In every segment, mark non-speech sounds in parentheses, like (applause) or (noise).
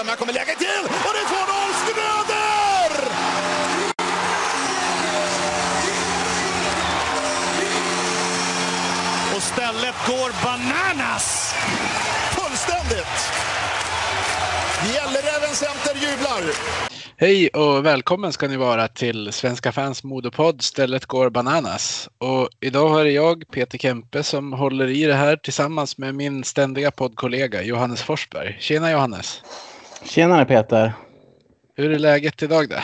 fram, här kommer läget till och det är 2-0 Schröder! Och stället går bananas! Fullständigt! Gälleräven Center jublar. Hej och välkommen ska ni vara till Svenska fans modopodd Stället går bananas. Och idag har jag, Peter Kempe, som håller i det här tillsammans med min ständiga poddkollega Johannes Forsberg. Tjena Johannes! Tjenare Peter! Hur är läget idag då?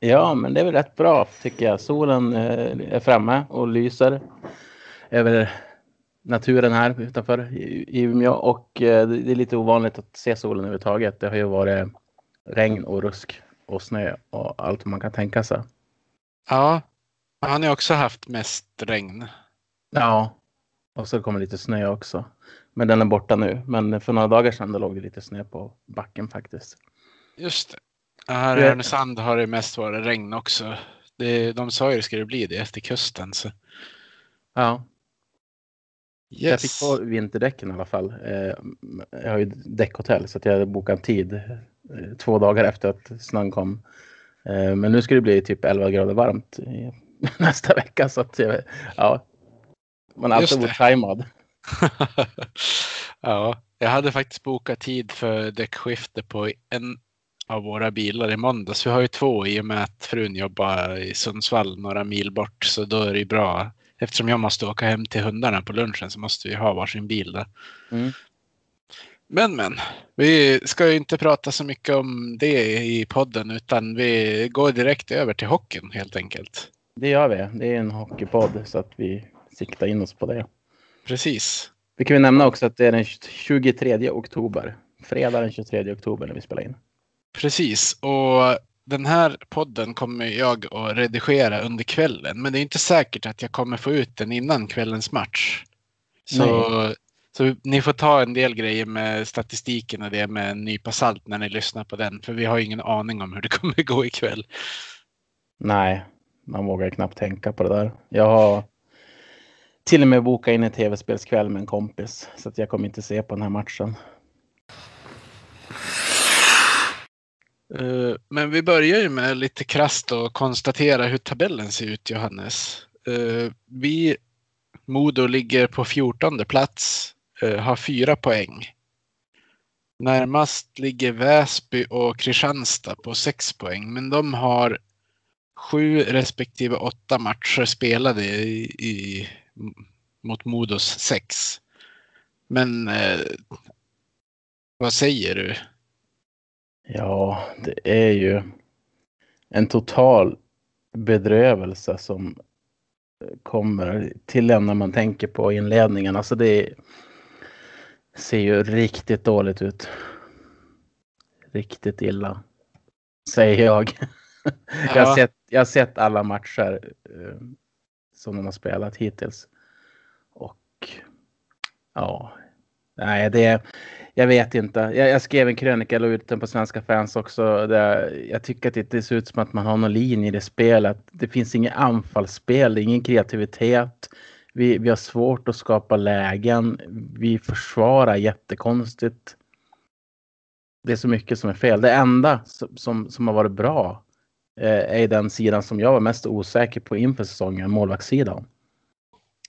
Ja, men det är väl rätt bra tycker jag. Solen eh, är framme och lyser över naturen här utanför i Umeå och eh, det är lite ovanligt att se solen överhuvudtaget. Det har ju varit regn och rusk och snö och allt man kan tänka sig. Ja, han har också haft mest regn. Ja, och så kommer lite snö också. Men den är borta nu. Men för några dagar sedan låg det lite snö på backen faktiskt. Just det. Här i Härnösand har det mest varit regn också. Det, de sa ju det skulle bli det efter kusten. Så. Ja. Yes. Jag fick på vinterdäcken i alla fall. Eh, Jag har ju däckhotell så att jag bokat en tid eh, två dagar efter att snön kom. Eh, Men nu ska det bli typ 11 grader varmt (laughs) nästa vecka så att ja. Man har alltid Just varit tajmad. (laughs) ja, jag hade faktiskt bokat tid för däckskifte på en av våra bilar i måndags. Vi har ju två i och med att frun jobbar i Sundsvall några mil bort så då är det bra. Eftersom jag måste åka hem till hundarna på lunchen så måste vi ha varsin bil där. Mm. Men men, vi ska ju inte prata så mycket om det i podden utan vi går direkt över till hockeyn helt enkelt. Det gör vi. Det är en hockeypodd så att vi siktar in oss på det. Precis. Vi kan ju nämna också att det är den 23 oktober. Fredag den 23 oktober när vi spelar in. Precis, och den här podden kommer jag att redigera under kvällen. Men det är inte säkert att jag kommer få ut den innan kvällens match. Så, så ni får ta en del grejer med statistiken och det med en nypa salt när ni lyssnar på den. För vi har ingen aning om hur det (laughs) kommer gå ikväll. Nej, man vågar knappt tänka på det där. Jag har till och med boka in en tv-spelskväll med en kompis så att jag kommer inte se på den här matchen. Eh, men vi börjar ju med lite krasst och konstatera hur tabellen ser ut, Johannes. Eh, vi, Modo, ligger på 14 plats, eh, har fyra poäng. Närmast ligger Väsby och Kristianstad på sex poäng, men de har sju respektive åtta matcher spelade i, i, mot Modos sex. Men eh, vad säger du? Ja, det är ju en total bedrövelse som kommer till en när man tänker på inledningen. Alltså det ser ju riktigt dåligt ut. Riktigt illa. Säger jag. (laughs) Jag, har Ja. sett, jag har sett alla matcher eh, som de har spelat hittills. Och ja, nej det jag vet inte. Jag, jag skrev en krönika, la ut den på Svenska fans också. Där jag tycker att det, det ser ut som att man har någon linje i det spelet. Det finns inget anfallsspel, det är ingen kreativitet. Vi, vi har svårt att skapa lägen. Vi försvarar jättekonstigt. Det är så mycket som är fel. Det enda som, som, som har varit bra är den sidan som jag var mest osäker på inför säsongen, målvaktssidan.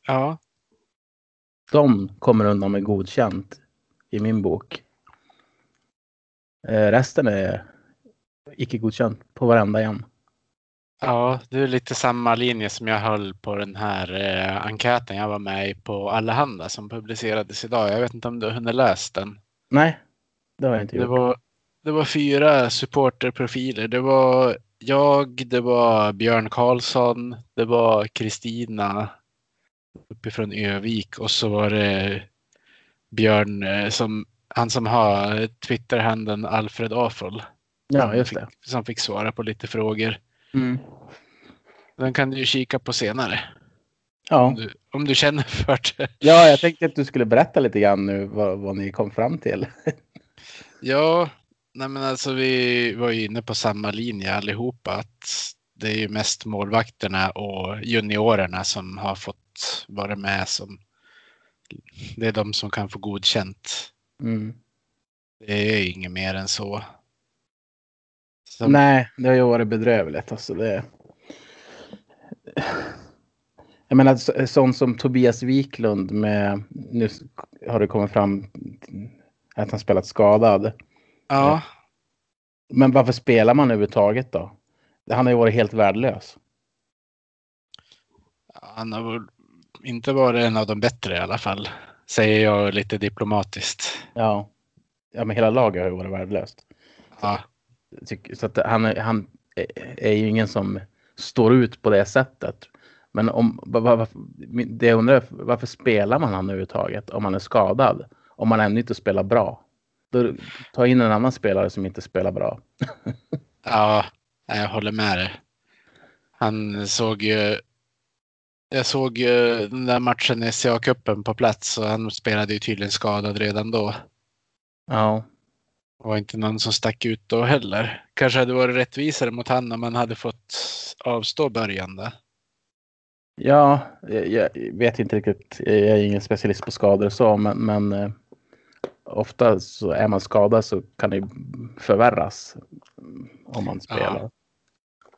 Ja, De kommer undan med godkänt i min bok. Eh, resten är icke godkänt på varenda en. Ja, det är lite samma linje som jag höll på den här eh, enkäten jag var med i på Allehanda som publicerades idag. Jag vet inte om du har hunnit läst den. Nej, det har jag inte Det gjort. var, det var fyra supporterprofiler. Det var jag, det var Björn Karlsson, det var Kristina uppifrån Övik och så var det Björn eh, som han som har Twitterhandeln Alfred Afol. Ja, just det. Som fick svara på lite frågor. Mm. Den kan du ju kika på senare. Ja. Om, du, om du känner för det. ja, jag tänkte att du skulle berätta lite grann nu vad, vad ni kom fram till. Ja, nej men alltså vi var ju inne på samma linje allihopa. Att det är ju mest målvakterna och juniorerna som har fått vara med som det är de som kan få godkänt. Mm. Det är inget mer än så. så Nej, det har ju varit bedrövligt. Alltså det... Jag menar så- sånt som Tobias Wiklund med, nu har det kommit fram att han spelat skadad. Ja, Men varför spelar man överhuvudtaget då? Han har ju varit helt värdelös. han har inte varit en av de bättre i alla fall. Säger jag lite diplomatiskt. Ja. Ja, men hela laget har ju varit värdelöst. Ja, Så att han, han är- ju ingen som står ut på det sättet. Men om, va- va- va- det jag undrar varför spelar man han överhuvudtaget om man är skadad? Om man ännu inte spelar bra. Då, ta in en annan spelare som inte spelar bra. ja jag håller med dig. Han såg ju. Jag såg ju den där matchen i SCA-cupen på plats och han spelade ju tydligen skadad redan då. Ja, Det var inte någon som stack ut då heller. Kanske hade varit rättvisare mot han om man hade fått avstå början då. ja jag, jag vet inte riktigt. Jag är ingen specialist på skador och så, men, men eh, ofta så är man skadad så kan det förvärras om man spelar.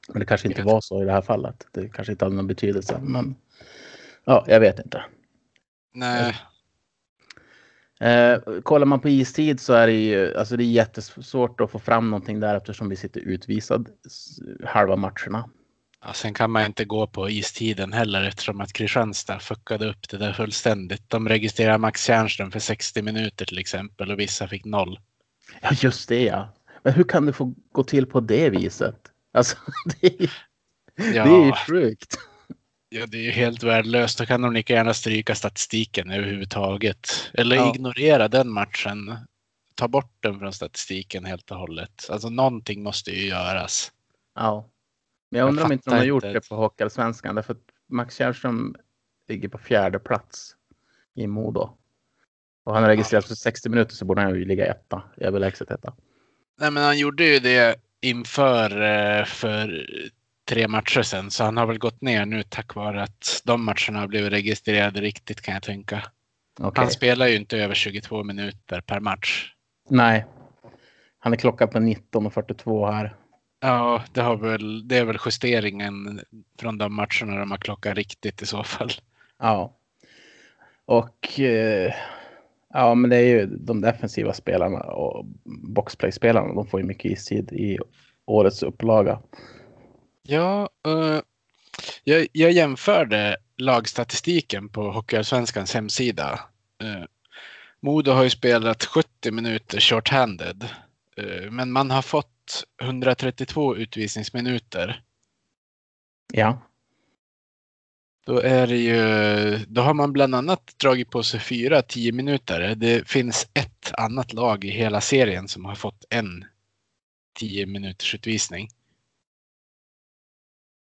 Men det kanske inte var så i det här fallet. Det kanske inte hade någon betydelse, men ja, jag vet inte. Nej, Eh, kollar man på istid så är det ju alltså det är jättesvårt att få fram någonting där eftersom vi sitter utvisad halva matcherna. Ja, sen kan man inte gå på istiden heller eftersom att Kristianstad fuckade upp det där fullständigt. De registrerar Max Tjärnström för 60 minuter till exempel och vissa fick noll. Ja, just det ja. Men hur kan det få gå till på det viset? Alltså, det är, Ja, det är ju sjukt. ja, det är ju helt värdelöst. Då kan de lika gärna stryka statistiken överhuvudtaget. Eller Ja. ignorera den matchen. Ta bort den från statistiken helt och hållet. Alltså någonting måste ju göras. Ja. Men jag Jag undrar om inte de har gjort inte. det på Hockeyallsvenskan. Därför att Max Kärrström ligger på fjärde plats i Modo. Och han är registrerad för 60 minuter så borde han ju ligga etta. Överlägset etta. Nej, men han gjorde ju det inför eh, för tre matcher sedan. Så han har väl gått ner nu tack vare att de matcherna har blivit registrerade riktigt kan jag tänka. Okej. Han spelar ju inte över 22 minuter per match. Nej. Han är klockad på 19.42 här. Ja, det, har väl, det är väl justeringen från de matcherna de har klockat riktigt i så fall. Ja. Och eh, ja, men det är ju de defensiva spelarna och boxplay-spelarna. De får ju mycket istid i årets upplaga. Ja, eh, jag, jag jämförde lagstatistiken på Hockeyallsvenskans hemsida. Uh, Modo har ju spelat 70 minuter shorthanded, eh, men man har fått 132 utvisningsminuter. Ja. Då är det ju, då har man bland annat dragit på sig fyra 10 minuter. Det finns ett annat lag i hela serien som har fått en 10 minuters utvisning.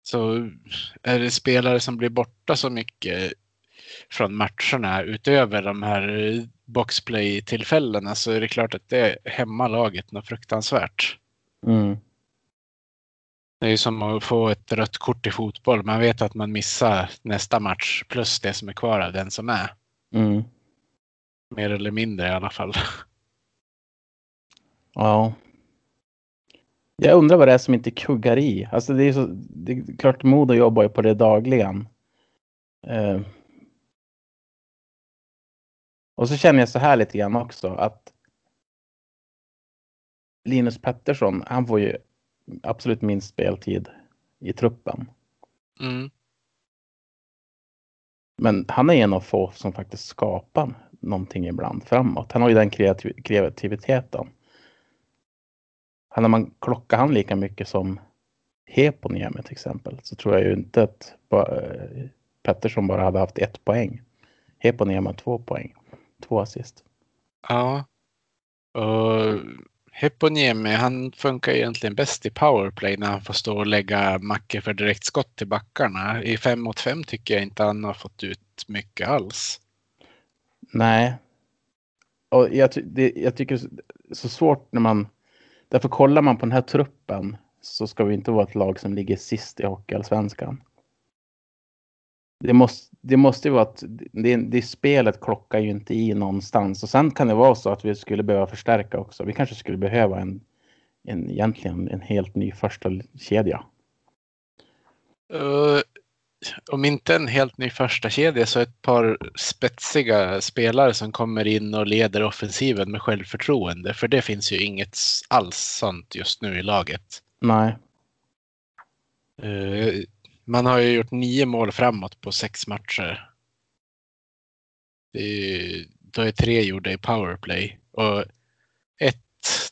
Så är det spelare som blir borta så mycket från matcherna utöver de här boxplay-tillfällena så är det klart att det hämmar laget något fruktansvärt. Mm. Det är ju som att få ett rött kort i fotboll. Man vet att man missar nästa match plus det som är kvar av den som är. Mm. Mer eller mindre i alla fall. Ja. Jag undrar vad det är som inte kuggar i. Alltså det är så. Det är klart Modo jobbar ju på det dagligen. Eh. Och så känner jag så här lite grann också att. Linus Pettersson, han får ju absolut minst speltid i truppen. Mm. Men han är en av få som faktiskt skapar någonting ibland framåt. Han har ju den kreativ- kreativiteten. Hade man klockat han lika mycket som Heponiemi till exempel så tror jag ju inte att Pettersson bara hade haft ett poäng. Heponiemi har två poäng. Två assist. Ja. Och Heponiemi, han funkar egentligen bäst i powerplay när han får stå och lägga mackor för direktskott till backarna. I fem mot fem tycker jag inte han har fått ut mycket alls. Nej. Och jag, ty- det, jag tycker det är så svårt när man... Därför kollar man på den här truppen så ska vi inte vara ett lag som ligger sist i Hockeyallsvenskan det måste, det måste ju vara att det, det spelet klockar ju inte i någonstans. Och sen kan det vara så att vi skulle behöva förstärka också. Vi kanske skulle behöva en, en egentligen en helt ny första kedja. Uh, om inte en helt ny första kedja så ett par spetsiga spelare som kommer in och leder offensiven med självförtroende. För det finns ju inget alls sånt just nu i laget. Nej. Uh, man har ju gjort nio mål framåt på sex matcher. Det är, då är tre gjorda i powerplay. Och ett,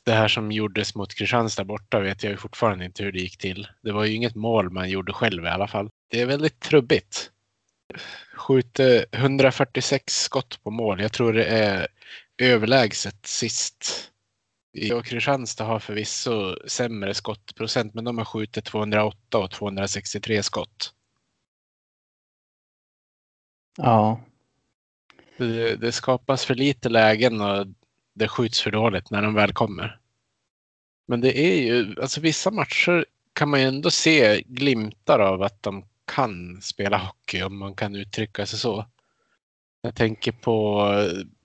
det här som gjordes mot Kristianstad borta vet jag ju fortfarande inte hur det gick till. Det var ju inget mål man gjorde själv i alla fall. Det är väldigt trubbigt. Skjuter 146 skott på mål. Jag tror det är överlägset sist och Kristianstad har förvisso sämre skottprocent, men de har skjutit 208 och 263 skott. Ja. Det, det, skapas för lite lägen och det skjuts för dåligt när de väl kommer. Men det är ju, alltså vissa matcher kan man ju ändå se glimtar av att de kan spela hockey om man kan uttrycka sig så. Jag tänker på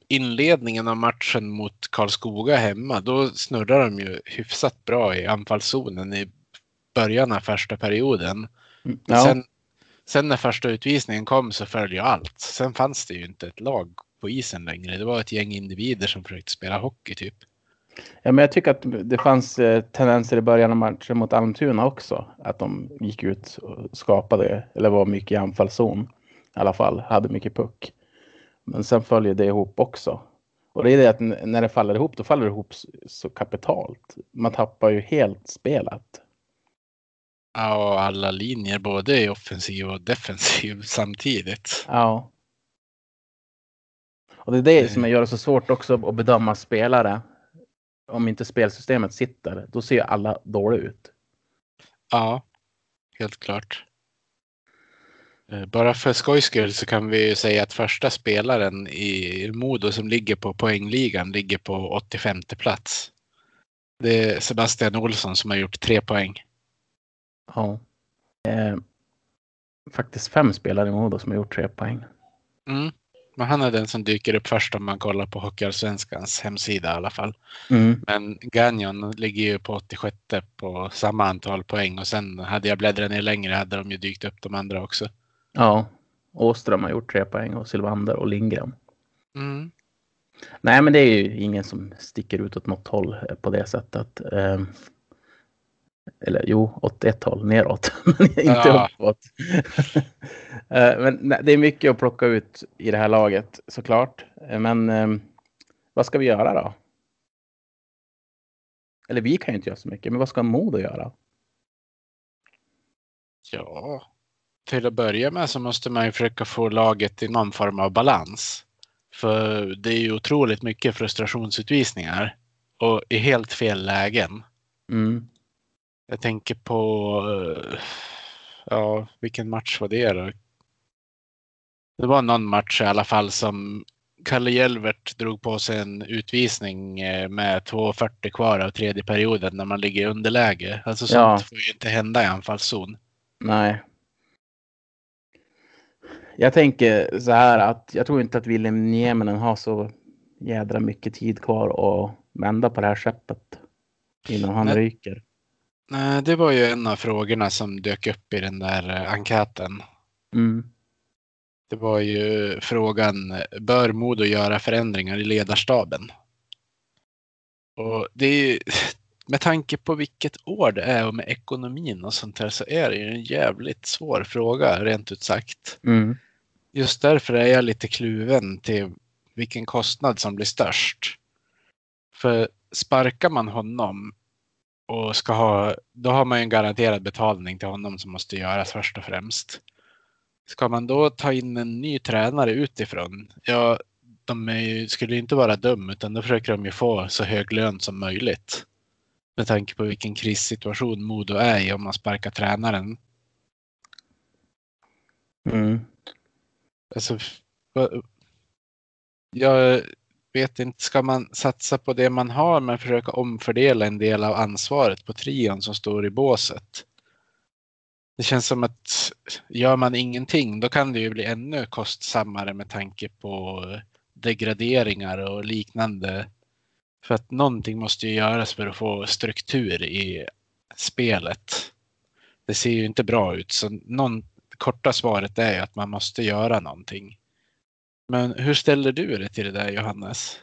inledningen av matchen mot Karlskoga hemma, då snurrar de ju hyfsat bra i anfallszonen i början av första perioden. Mm, ja. Sen, sen när första utvisningen kom så föll ju allt. Sen fanns det ju inte ett lag på isen längre. Det var ett gäng individer som försökte spela hockey typ. Ja, men jag tycker att det fanns eh, tendenser i början av matchen mot Almtuna också. Att de gick ut och skapade, eller var mycket i anfallszon. I alla fall, hade mycket puck. Men sen följer det ihop också. Och det är det att när det faller ihop, då faller det ihop så kapitalt. Man tappar ju helt spelet. Ja, och alla linjer, både i offensiv och defensiv (laughs) samtidigt. Ja. Och det är det som gör det så svårt också att bedöma spelare. Om inte spelsystemet sitter, då ser alla dåliga ut. Ja, helt klart. Eh, bara för skojs skull så kan vi säga att första spelaren i Modo som ligger på poängligan ligger på 85 plats. Det är Sebastian Olsson som har gjort tre poäng. Ja. Eh, faktiskt fem spelare i Modo som har gjort tre poäng. Mm. Men han är den som dyker upp först om man kollar på Hockeyallsvenskans hemsida i alla fall. Mm. Men Gagnon ligger ju på 86 på samma antal poäng och sen hade jag bläddrat ner längre hade de ju dykt upp de andra också. Ja, Åström har gjort tre poäng och Sylvander och Lindgren. Mm. Nej, men det är ju ingen som sticker ut åt något håll på det sättet. Ehm, eller jo, åt ett håll neråt, (laughs) men inte ja. uppåt. (laughs) Eh, men det är mycket att plocka ut i det här laget såklart. Eh, men ehm, vad ska vi göra då? Eller vi kan ju inte göra så mycket, men vad ska Modo göra? Ja, till att börja med så måste man ju försöka få laget i någon form av balans. För det är ju otroligt mycket frustrationsutvisningar och i helt fel lägen. Mm. Jag tänker på, eh, ja, vilken match var det då? Det var någon match i alla fall som Kalle Jelvert drog på sig en utvisning eh, med 2.40 kvar av tredje perioden när man ligger i underläge. Alltså sånt ja. får ju inte hända i anfallszon. Nej, jag tänker så här att jag tror inte att William Nieminen har så jädra mycket tid kvar att vända på det här skeppet innan han Nej. ryker. Nej, det var ju en av frågorna som dök upp i den där eh, enkäten. Mm. Det var ju frågan, bör Modo göra förändringar i ledarstaben? Och det är ju, (laughs) med tanke på vilket år det är och med ekonomin och sånt här så är det ju en jävligt svår fråga rent ut sagt. Mm just därför är jag lite kluven till vilken kostnad som blir störst. För sparkar man honom och ska ha, då har man ju en garanterad betalning till honom som måste göras först och främst. Ska man då ta in en ny tränare utifrån? Ja, de ju, skulle inte vara dum utan då försöker de ju få så hög lön som möjligt. Med tanke på vilken krissituation Modo är i om man sparkar tränaren. Mm. Alltså, jag vet inte, ska man satsa på det man har men försöka omfördela en del av ansvaret på trion som står i båset? det känns som att gör man ingenting då kan det ju bli ännu kostsammare med tanke på degraderingar och liknande. För att någonting måste ju göras för att få struktur i spelet. Det ser ju inte bra ut så någon, korta svaret är ju att man måste göra någonting. Men hur ställer du dig till det där Johannes?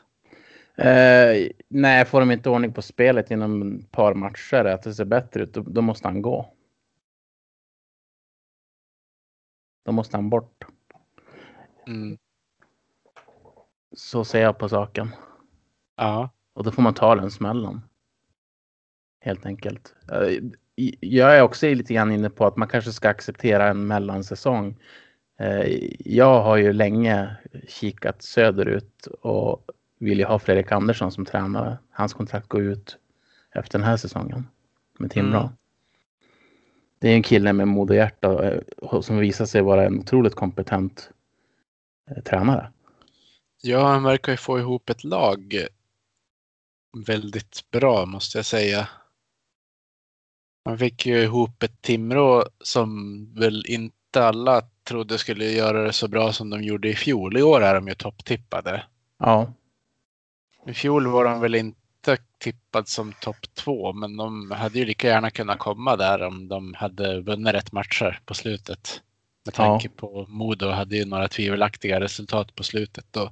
Eh, nej, får de inte ordning på spelet inom ett par matcher, att det ser bättre ut, då, då måste han gå. Då måste han bort. Mm. Så ser jag på saken. Ja. Och då får man ta den smällen. Helt enkelt. Jag är också lite grann inne på att man kanske ska acceptera en mellansäsong. Eh, Jag har ju länge kikat söderut och vill ju ha Fredrik Andersson som tränare. Hans kontrakt går ut efter den här säsongen med Timrå. Mm. Det är en kille med mod och hjärta eh, som visar sig vara en otroligt kompetent eh, tränare. Ja, han verkar ju få ihop ett lag väldigt bra måste jag säga. Han fick ju ihop ett Timrå som väl inte alla trodde skulle göra det så bra som de gjorde i fjol. I år är de ju topptippade. Ja, I fjol var de väl inte tippad som topp två, men de hade ju lika gärna kunnat komma där om de hade vunnit rätt matcher på slutet. Med Ja. tanke på Modo hade ju några tvivelaktiga resultat på slutet då.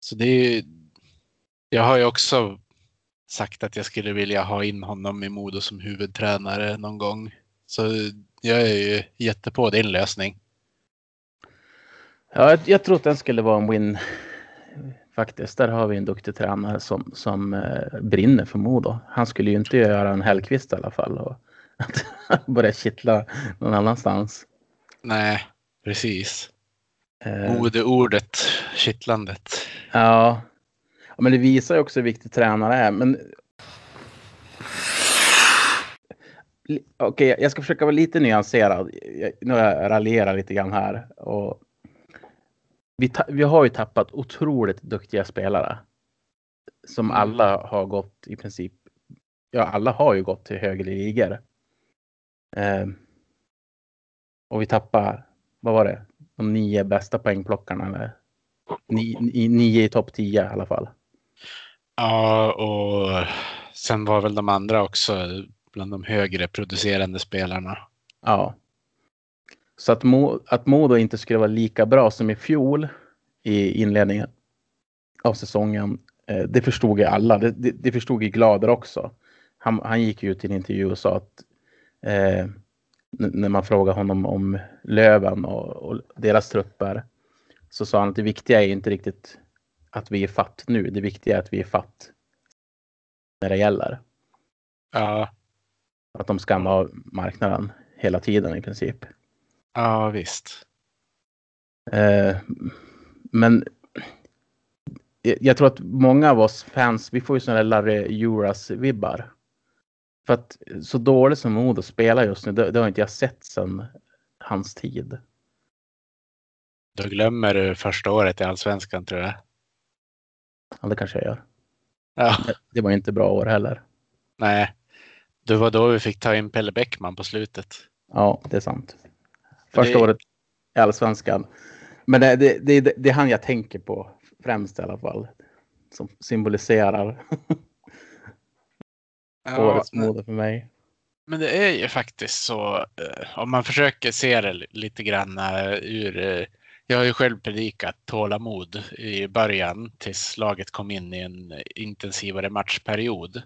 Så det är ju, jag har ju också sagt att jag skulle vilja ha in honom i Modo som huvudtränare någon gång. Så jag är ju jättepå din lösning. Ja, jag, jag tror att den skulle vara en win faktiskt. Där har vi en duktig tränare som, som eh, brinner för Modo. Han skulle ju inte göra en Hellkvist i alla fall och (laughs) börja kittla någon annanstans. Nej, precis. Eh, Modeordet, kittlandet. ja. Ja, men det visar ju också hur viktig tränare är. Men Okej, jag ska försöka vara lite nyanserad. Nu raljerat lite grann här. Och vi, vi har ju tappat otroligt duktiga spelare. Som Mm. alla har gått i princip. Ja, alla har ju gått till högre ligor. Eh, och vi tappar, vad var det? De nio bästa poängplockarna. Eller? Ni, ni, nio i topp tio i alla fall. Ja, och sen var väl de andra också bland de högre producerande spelarna. Ja. Så att, Mo, att Modo inte skulle vara lika bra som i fjol i inledningen av säsongen, eh, det förstod ju alla. Det, det, det förstod ju Glader också. Han, han gick ju ut i en intervju och sa att eh, när man frågade honom om Löven och, och deras trupper så sa han att det viktiga är inte riktigt att vi är fatt nu. Det viktiga är att vi är fatt när det gäller. Ja, Att de skannar av marknaden hela tiden i princip. ja visst. Eh, men jag, jag tror att många av oss fans, vi får ju sådana där Larry Juras-vibbar. För att så dåligt som Modo spelar just nu, det, det har inte jag sett sedan hans tid. Då glömmer du första året i Allsvenskan tror jag. Ja, det kanske jag gör. Ja, Det var inte bra år heller. nej. Det var då vi fick ta in Pelle Bäckman på slutet. Ja, det är sant. Första Det- året i Allsvenskan. Men det, det, det, det, är han jag tänker på främst i alla fall. Som symboliserar (laughs) årets Modo för mig. Men det är ju faktiskt så, eh, om man försöker se det lite grann eh, ur... Jag har ju själv predikat tålamod i början tills laget kom in i en intensivare matchperiod.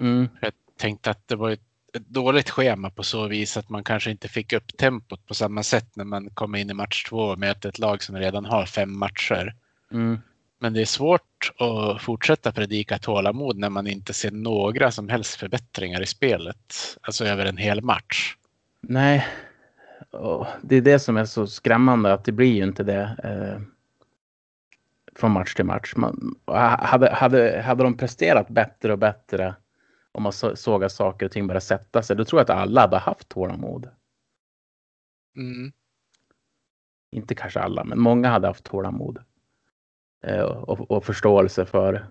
Mm, Jag tänkte att det var ett, ett dåligt schema på så vis att man kanske inte fick upp tempot på samma sätt när man kommer in i match två och möter ett lag som redan har fem matcher. mm. Men det är svårt att fortsätta predika tålamod när man inte ser några som helst förbättringar i spelet. Alltså över en hel match. Nej, och det är det som är så skrämmande att det blir ju inte det eh, från match till match. Man, hade, hade, hade de presterat bättre och bättre om man så, såg att saker och ting började sätta sig, då tror jag att alla hade haft tålamod. Mm. Inte kanske alla, men många hade haft tålamod. Eh, och, och förståelse för,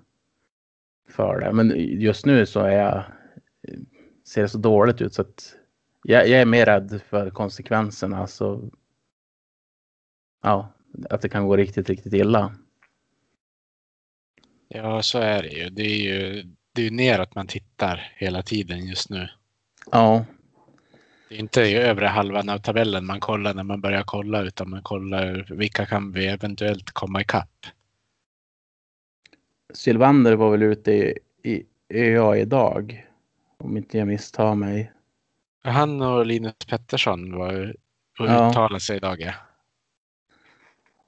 för det. Men just nu så är jag, ser det så dåligt ut så att Jag, jag är mer rädd för konsekvenserna. Alltså, ja, att det kan gå riktigt, riktigt illa. Ja, så är det ju. Det är ju, det är ju neråt man tittar hela tiden just nu. Ja, Det är inte i övre halvan av tabellen man kollar när man börjar kolla utan man kollar vilka kan vi eventuellt komma ikapp. Sylvander var väl ute i, i ÖA idag. Om inte jag misstar mig. Han och Linus Pettersson var och Ja. uttalade sig idag. Ja.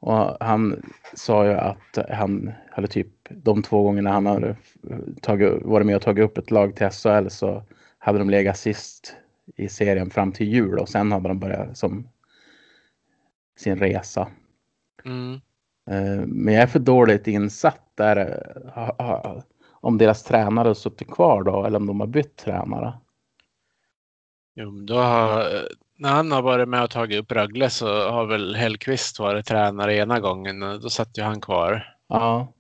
Och han sa ju att han hade typ de två gångerna han hade tagit, varit med och tagit upp ett lag till SHL så hade de legat sist i serien fram till jul och sen hade de börjat som sin resa. Mm. Eh, Men jag är för dåligt insatt där om deras tränare har suttit kvar då eller om de har bytt tränare. Jo, då har, när han har varit med och tagit upp Rögle så har väl Hellqvist varit tränare ena gången och då satt ju han kvar. Ja,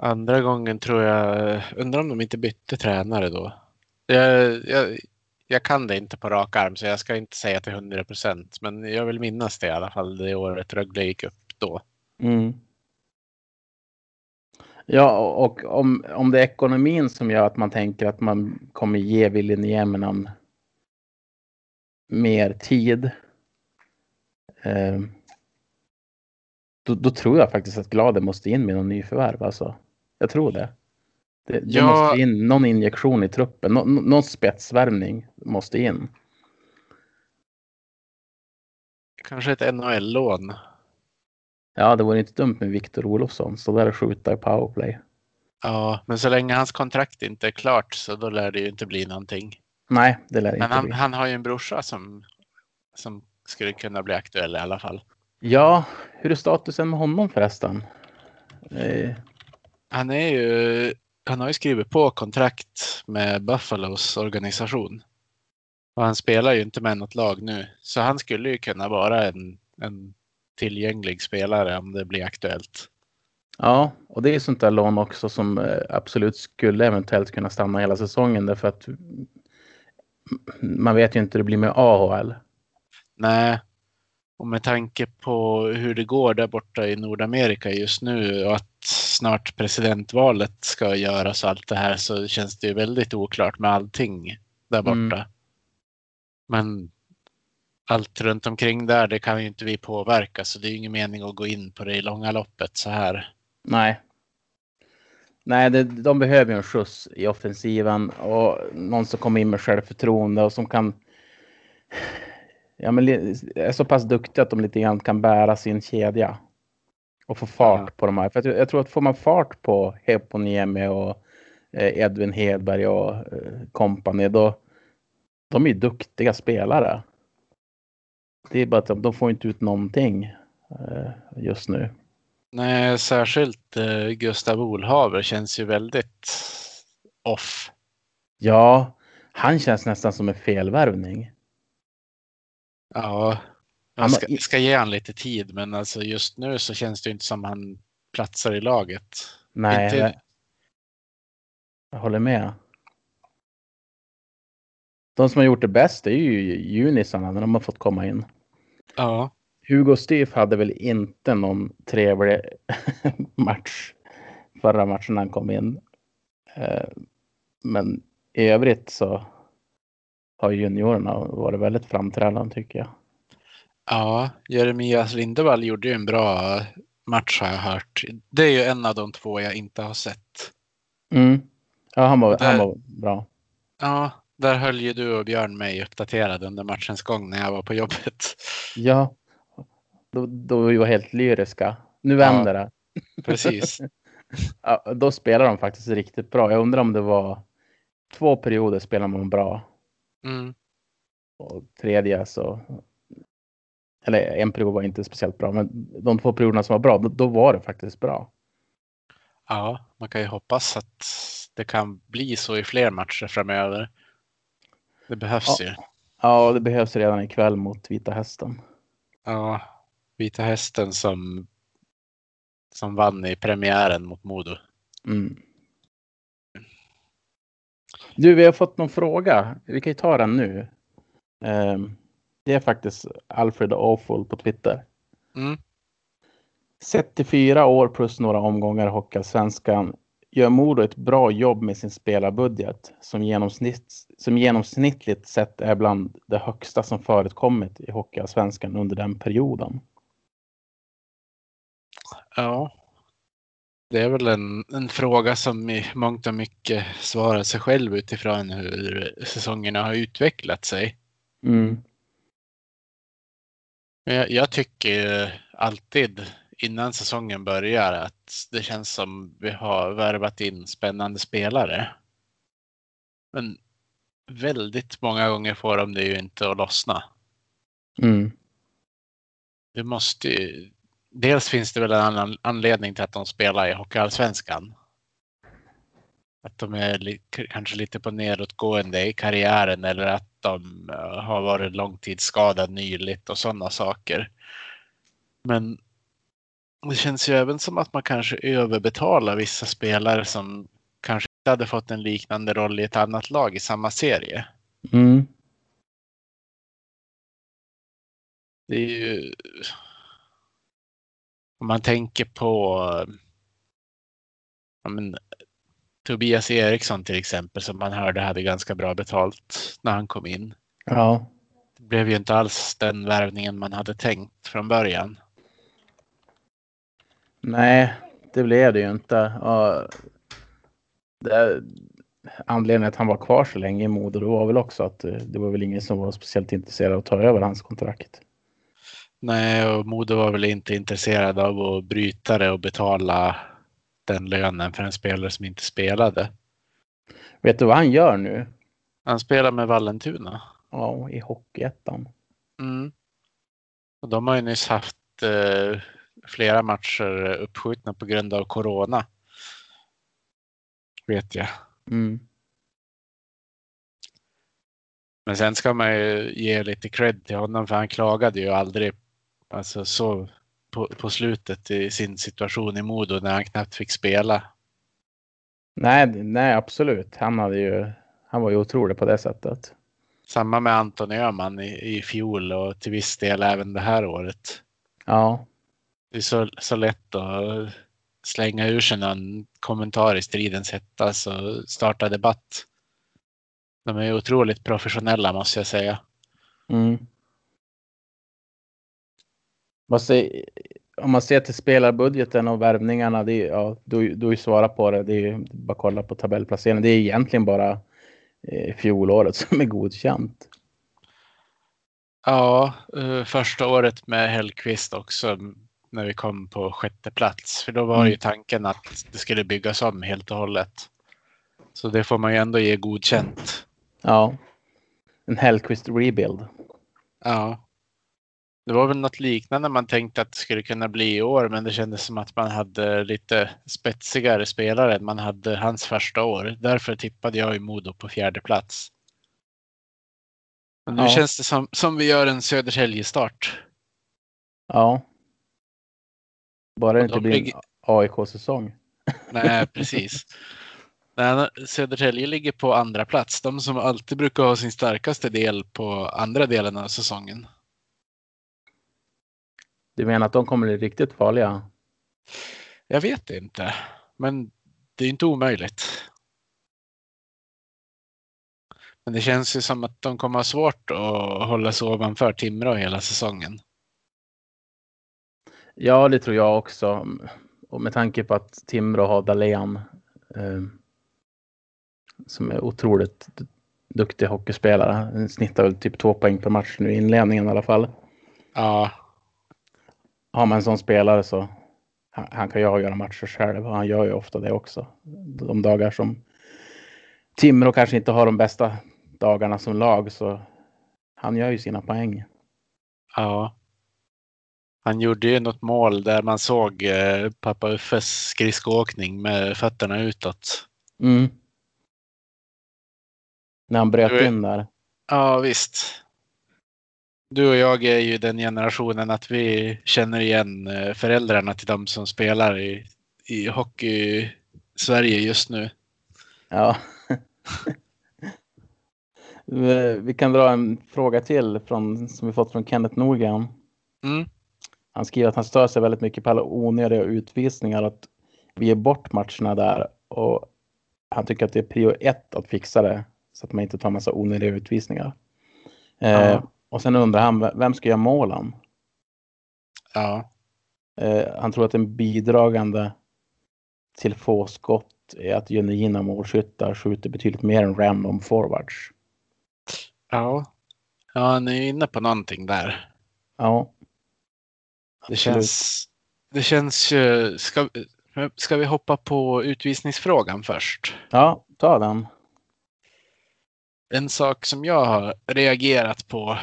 Andra gången tror jag, undrar om de inte bytte tränare då. Jag, jag, jag kan det inte på rak arm så jag ska inte säga till 100 procent. Men jag vill minnas det i alla fall det året Rögle gick upp då. Mm. Ja, och om, om det är ekonomin som gör att man tänker att man kommer ge Nieminen mer tid. Eh, då, då tror jag faktiskt att Gladen måste in med någon nyförvärv. Alltså. Jag tror det. Det, det Ja. måste in någon injektion i truppen. Nå, nå- någon spetsvärvning måste in. Kanske ett NHL-lån. Ja, det vore inte dumt med Viktor Olofsson. Så där skjuta i powerplay. Ja, men så länge hans kontrakt inte är klart så då lär det ju inte bli någonting. Nej, det lär Men inte han, bli. han har ju en brorsa som, som skulle kunna bli aktuell i alla fall. Ja, hur är statusen med honom förresten? Eh, Han är ju, han har ju skrivit på kontrakt med Buffalos organisation. Och han spelar ju inte med något lag nu. Så han skulle ju kunna vara en, en tillgänglig spelare om det blir aktuellt. ja, och det är sånt där lån också som eh, absolut skulle eventuellt kunna stanna hela säsongen därför att man vet ju inte hur det blir med AHL. Nej, och med tanke på hur det går där borta i Nordamerika just nu och att snart presidentvalet ska göras och allt det här så känns det ju väldigt oklart med allting där borta. Mm. Men allt runt omkring där, det kan ju inte vi påverka så det är ju ingen mening att gå in på det i långa loppet så här. Nej. Nej, det, de behöver ju en skjuts i offensiven och någon som kommer in med självförtroende och som kan ja, men är så pass duktiga att de lite grann kan bära sin kedja och få fart Ja. på de här. För jag, jag tror att får man fart på Heponiemi och eh, Edvin Hedberg och eh, company då de är ju duktiga spelare. Det är bara att de, får inte ut någonting eh, just nu. Nej, särskilt eh, Gustav Olhaver känns ju väldigt off. Ja, han känns nästan som en felvärvning. Ja, jag ska, ska ge han lite tid men alltså just nu så känns det inte som han platsar i laget. Nej, Inte- jag, jag håller med. De som har gjort det bäst är ju junisarna när de har fått komma in. Ja, Hugo Styf hade väl inte någon trevlig (laughs) match förra matchen han kom in. Eh, Men i övrigt så har juniorerna varit väldigt framträdande tycker jag. ja, Jeremias Lindevall gjorde ju en bra match har jag hört. Det är ju en av de två jag inte har sett. Mm. Ja, han var, där- han var bra. Ja, där höll ju du och Björn mig uppdaterad under matchens gång när jag var på jobbet. Ja, då, då vi var helt lyriska. Nu vänder det. Precis. (laughs) Ja, då spelar de faktiskt riktigt bra. Jag undrar om det var två perioder spelar man bra Mm. och tredje så. Eller en period var inte speciellt bra, men de två perioderna som var bra, då, då var det faktiskt bra. Ja, man kan ju hoppas att det kan bli så i fler matcher framöver. Det behövs Ja. ju. Ja, det behövs redan ikväll mot Vita Hästen. Ja, Vita Hästen som, som vann i premiären mot Modo. Mm. Du, vi har fått någon fråga. Vi kan ju ta den nu. Ehm, det är faktiskt Alfred Awful på Twitter. Mm. Sett till fyra år plus några omgångar i Hockeyallsvenskan gör Modo ett bra jobb med sin spelarbudget som, genomsnitt, som genomsnittligt sett är bland det högsta som förekommit i Hockeyallsvenskan under den perioden. Ja. Det är väl en, en fråga som i mångt och mycket svarar sig själv utifrån hur säsongerna har utvecklat sig. Mm. Jag, jag tycker alltid innan säsongen börjar att det känns som vi har värvat in spännande spelare. Men väldigt många gånger får de det ju inte att lossna. Mm. Det måste ju, dels finns det väl en annan anledning till att de spelar i Hockeyallsvenskan. Att de är li, kanske lite på nedåtgående i karriären eller att de uh, har varit långtidsskadade nyligt och sådana saker. Men det känns ju även som att man kanske överbetalar vissa spelare som kanske inte hade fått en liknande roll i ett annat lag i samma serie. Mm. Det är ju... Om man tänker på ja, men, Tobias Eriksson till exempel som man hörde hade ganska bra betalt när han kom in. Ja. Det blev ju inte alls den värvningen man hade tänkt från början. Nej, det blev det ju inte. Och det, anledningen att han var kvar så länge i Modo det var väl också att eh, det var väl ingen som var speciellt intresserad av att ta över hans kontrakt. Nej, och Modo var väl inte intresserad av att bryta det och betala den lönen för en spelare som inte spelade. Vet du vad han gör nu? Han spelar med Vallentuna. Ja, i Hockeyettan. Mm. Och de har ju nyss haft eh, flera matcher uppskjutna på grund av corona. Vet jag. Mm. Men sen ska man ju ge lite cred till honom för han klagade ju aldrig alltså så på, på slutet i sin situation i Modo när han knappt fick spela. Nej, nej, absolut. Han, hade ju, han var ju otrolig på det sättet. Samma med Anton Öhman i, i fjol och till viss del även det här året. Ja. Det är så, så lätt att slänga ur sig någon kommentar i stridens hetta och starta debatt. De är otroligt professionella måste jag säga. Mm. om man ser till spelarbudgeten och värvningarna, det är, ja, du, du svarar på det. Det är bara att kolla på tabellplaceringen. Det är egentligen bara eh, fjolåret som är godkänt. Ja, uh, första året med Hellqvist också när vi kom på sjätte plats. För då var mm. ju tanken att det skulle byggas om helt och hållet. Så det får man ju ändå ge godkänt. Ja. En Hellqvist rebuild. Ja. Det var väl något liknande man tänkte att det skulle kunna bli i år, men det kändes som att man hade lite spetsigare spelare än man hade hans första år. Därför tippade jag i Modo på fjärde plats. Men nu ja. känns det som, som vi gör en Södertälje-start. Ja. Bara det inte blir en AIK-säsong. Nej, (laughs) precis. Nej, Södertälje ligger på andra plats. De som alltid brukar ha sin starkaste del på andra delen av säsongen. Du menar att de kommer bli riktigt farliga? Jag vet inte, men det är inte omöjligt. Men det känns ju som att de kommer ha svårt att hålla sig ovanför Timrå hela säsongen. Ja, det tror jag också. Och med tanke på att Timrå har Dahlén eh, som är otroligt duktig hockeyspelare. Han snittar väl typ två poäng per match nu i inledningen i alla fall. Ja. Har man en sån spelare så han, han kan ju avgöra matcher själv han gör ju ofta det också. De dagar som Timrå kanske inte har de bästa dagarna som lag så han gör ju sina poäng. Ja. Han gjorde ju något mål där man såg eh, pappa Uffes skridskoåkning med fötterna utåt. Mm. När han bröt in där. Ja, visst. Du och jag är ju den generationen att vi känner igen eh, föräldrarna till de som spelar i, i hockey Sverige just nu. Ja. (laughs) Vi vi kan dra en fråga till från, som vi fått från Kenneth Norgren. Mm. Han skriver att han stör sig väldigt mycket på alla onödiga utvisningar och att vi ger bort matcherna där. Och han tycker att det är prio ett att fixa det så att man inte tar massa onödiga utvisningar. Eh, Ja. och sen undrar han, vem ska göra målen? Ja. Eh, han tror att en bidragande till få skott är att genuina målskyttar skjuter betydligt mer än random forwards. Ja. Ja, ni är inne på någonting där. Ja. Det känns, det känns ju... Ska, ska vi hoppa på utvisningsfrågan först? Ja, ta den. En sak som jag har reagerat på,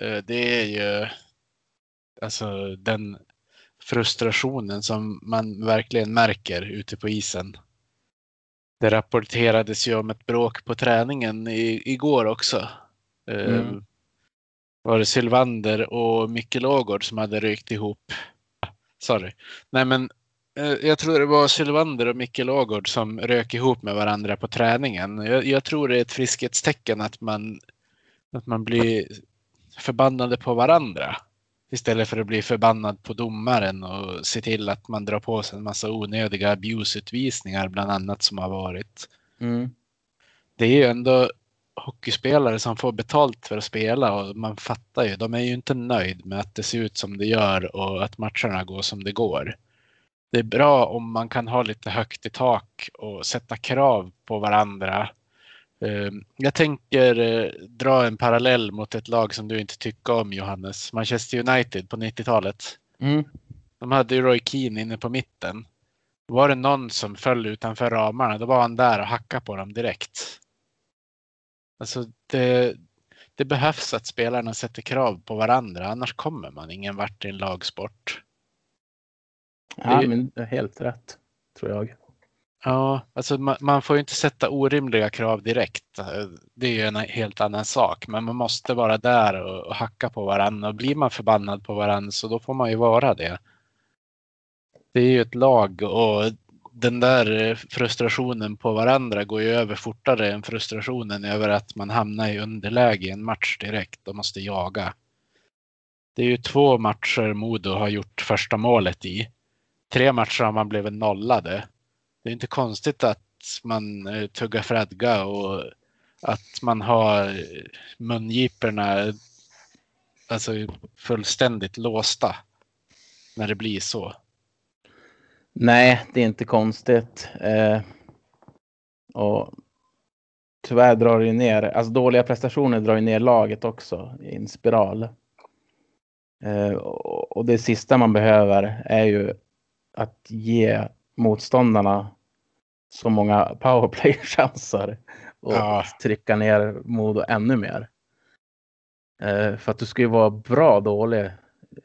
eh, det är ju alltså den frustrationen som man verkligen märker ute på isen. Det rapporterades ju om ett bråk på träningen i, igår också. Eh, Mm. Var det Sylvander och Micke Lågård som hade rykt ihop? Sorry. Nej men eh, jag tror det var Sylvander och Micke Lågård som rök ihop med varandra på träningen. Jag, jag tror det är ett friskhetstecken att man, att man blir förbannade på varandra. Istället för att bli förbannad på domaren och se till att man drar på sig en massa onödiga abuse-utvisningar bland annat som har varit. Mm. Det är ju ändå hockeyspelare som får betalt för att spela och man fattar ju, de är ju inte nöjd med att det ser ut som det gör och att matcherna går som det går. Det är bra om man kan ha lite högt i tak och sätta krav på varandra. Eh, Jag tänker eh, dra en parallell mot ett lag som du inte tycker om Johannes, Manchester United på 90-talet. Mm. De hade ju Roy Keane inne på mitten. Var det någon som föll utanför ramarna, då var han där och hackade på dem direkt. Alltså det, det behövs att spelarna sätter krav på varandra, annars kommer man ingen vart i en lagsport. Ja, Det men helt rätt, tror jag. Ja, alltså man, man får ju inte sätta orimliga krav direkt. Det är ju en helt annan sak, men man måste vara där och, och hacka på varandra. Och blir man förbannad på varandra så då får man ju vara det. Det är ju ett lag och den där eh, frustrationen på varandra går ju över fortare än frustrationen över att man hamnar i underläge i en match direkt och måste jaga. Det är ju två matcher Modo har gjort första målet i. Tre matcher har man blivit nollade. Det är inte konstigt att man eh, tuggar fradga och att man har eh, mungiporna alltså fullständigt låsta när det blir så. Nej, det är inte konstigt. Eh, och tyvärr drar det ju ner, alltså dåliga prestationer drar ju ner laget också i en spiral. Eh, och, det sista man behöver är ju att ge motståndarna så många powerplay-chanser och Ja. trycka ner Modo ännu mer. Eh, för att du ska ju vara bra dålig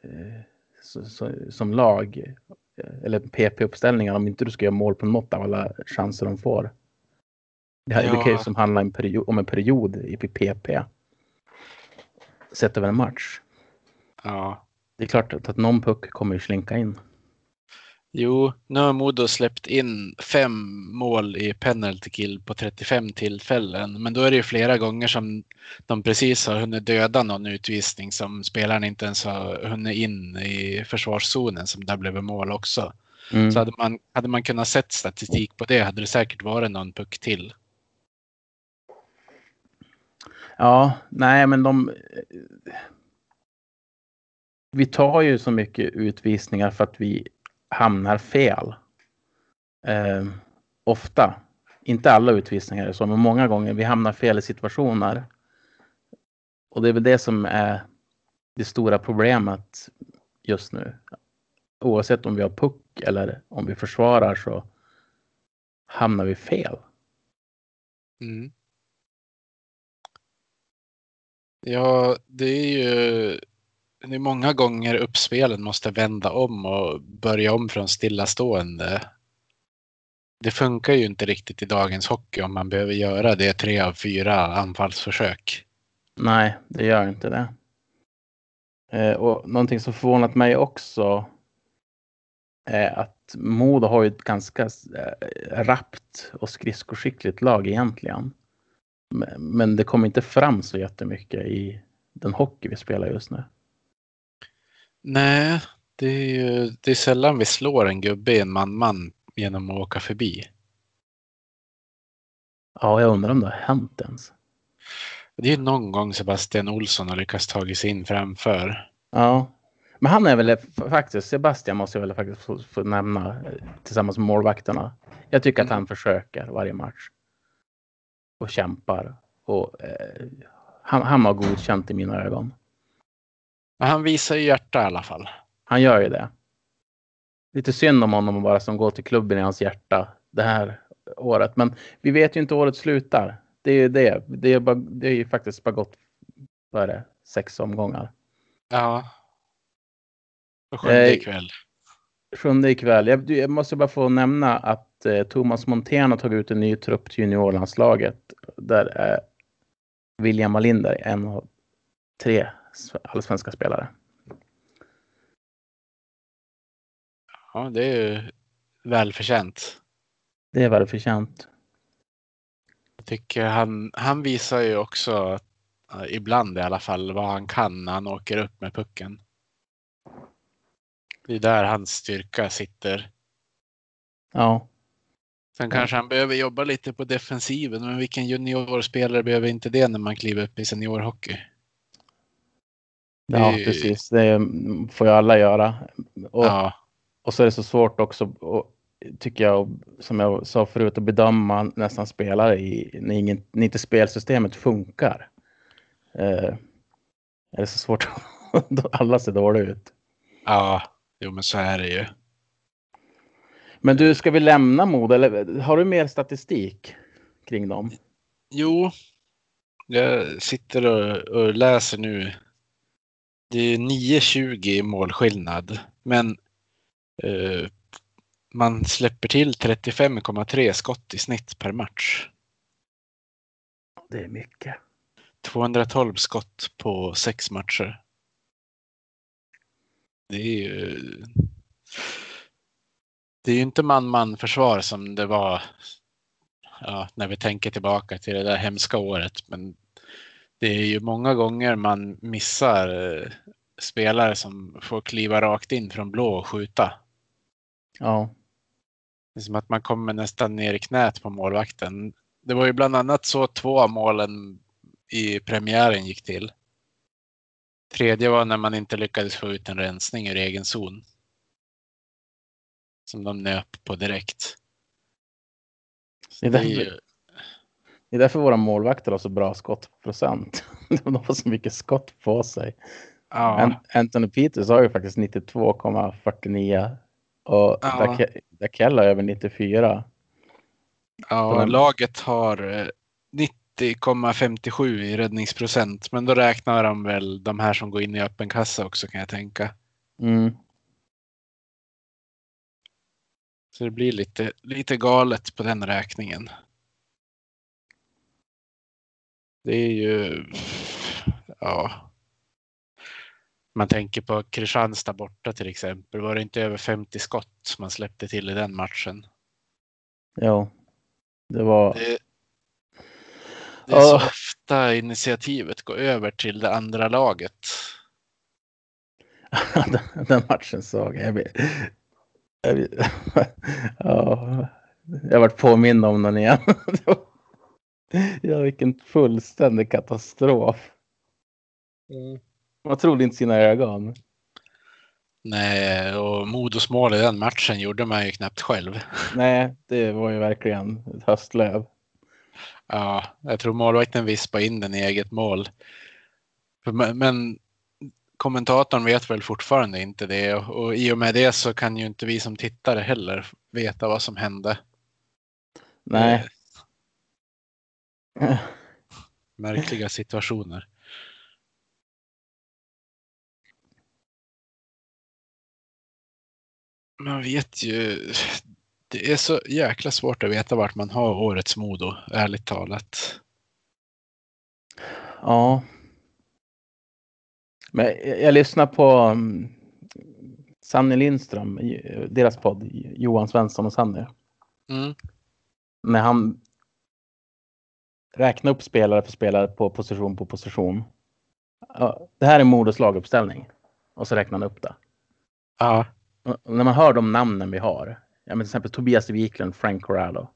eh, så, så, som lag eller PP-uppställningar om inte du ska göra mål på något av alla chanser de får. Det, här, det kan ju Ja. som handla en period, om en period i PP. Sett över en match. Ja. Det är klart att, att någon puck kommer ju slinka in. Jo, nu har Modo släppt in fem mål i penalty kill på 35 tillfällen. Men då är det ju flera gånger som de precis har hunnit döda någon utvisning som spelaren inte ens har hunnit in i försvarszonen som där blev mål också. Mm. Så hade man, hade man kunnat sett statistik på det hade det säkert varit någon puck till. Ja, nej men de... Vi tar ju så mycket utvisningar för att vi hamnar fel. Eh, ofta. Inte alla utvisningar är så, men många gånger. Vi hamnar fel i situationer. Och det är väl det som är det stora problemet just nu. Oavsett om vi har puck eller om vi försvarar så hamnar vi fel. Mm. Ja, det är ju det är många gånger uppspelen måste vända om och börja om från stillastående. Det funkar ju inte riktigt i dagens hockey om man behöver göra det tre av fyra anfallsförsök. Nej, det gör inte det. Eh, och någonting som förvånat mig också är att Modo har ju ett ganska eh, rappt och skridskoskickligt lag egentligen. Men det kommer inte fram så jättemycket i den hockey vi spelar just nu. Nej, det är ju det är sällan vi slår en gubbe i en man-man genom att åka förbi. Ja, jag undrar om det har hänt ens. Det är ju någon gång Sebastian Olsson har lyckats tagit sig in framför. Ja, men han är väl faktiskt, Sebastian måste jag väl faktiskt få, få nämna eh, tillsammans med målvakterna. Jag tycker att Mm. han försöker varje match. Och kämpar. Och eh, han, han har godkänt i mina ögon. Men han visar ju hjärta i alla fall. Han gör ju det. Lite synd om honom bara som går till klubben i hans hjärta det här året. Men vi vet ju inte året slutar. Det är ju det. Det är, bara, det är ju faktiskt bara gått vad är det, sex omgångar. Ja. Och sjunde Eh, ikväll. Sjunde ikväll. Jag, jag måste bara få nämna att eh, Thomas Montén har tagit ut en ny trupp till juniorlandslaget. Där är William Wallinder en av tre allsvenska spelare. Ja, det är ju välförtjänt. Det är välförtjänt. Jag tycker han, han visar ju också, eh, ibland i alla fall, vad han kan när han åker upp med pucken. Det är där hans styrka sitter. Ja, Sen kanske han behöver jobba lite på defensiven, men vilken juniorspelare behöver inte det när man kliver upp i seniorhockey? Ja precis. Det får ju alla göra. Och, Ja, och så är det så svårt också, och, tycker jag, som jag sa förut, att bedöma nästan spelare i, när, ingen, när inte spelsystemet funkar. Eh, är det så svårt. (laughs) Alla ser dåliga ut. ja, jo men så är det ju. Men du, ska vi lämna Modo eller har du mer statistik kring dem? Jo, jag sitter och, och läser nu. Det är 9-20 i målskillnad, men eh, man släpper till 35,3 skott i snitt per match. Det är mycket. 212 skott på sex matcher. Det är ju... Det är ju inte man-man försvar som det var ja, när vi tänker tillbaka till det där hemska året. Men det är ju många gånger man missar eh, spelare som får kliva rakt in från blå och skjuta. Ja, Det är som att man kommer nästan ner i knät på målvakten. Det var ju bland annat så två av målen i premiären gick till. Tredje var när man inte lyckades få ut en rensning ur egen zon. Som de nöp på direkt. det är Det är därför, ju, det är därför våra målvakter har så bra skottprocent. (laughs) De har så mycket skott på sig. ja, An- Anthony Peters har ju faktiskt 92,49 och Ja. Dake- Dakell har över 94. ja, den- laget har eh, 90,57 i räddningsprocent. Men då räknar de väl de här som går in i öppen kassa också kan jag tänka. Mm. Så det blir lite, lite galet på den räkningen. Det är ju, ja. Man tänker på Kristianstad borta till exempel. Var det inte över 50 skott man släppte till i den matchen? Jo, det var... Det, det är så Åh. ofta initiativet går över till det andra laget. (laughs) den- matchen såg jag. Jag, jag, (laughs) ja, jag har varit påmind om den igen. (laughs) (laughs) ja, vilken fullständig katastrof. Man trodde inte sina ögon. Nej, och Modos mål i den matchen gjorde man ju knappt själv. (laughs) Nej, det var ju verkligen ett höstlöv. Ja, jag tror målvakten vispade in den i eget mål. Men, men kommentatorn vet väl fortfarande inte det och, och i och med det så kan ju inte vi som tittare heller veta vad som hände. Nej. (laughs) Märkliga situationer. Man vet ju. Det är så jäkla svårt att veta vart man har årets Modo, ärligt talat. Ja. Men jag, lyssnar på um, Sanny Lindström, deras podd, Johan Svensson och Sanny. Mm. När han räkna upp spelare för spelare på position på position. Det här är Modos laguppställning. Och så räknar han upp det. Ja. Och när man hör de namnen vi har. Ja, men till exempel Tobias Wiklund, Frank Corrado.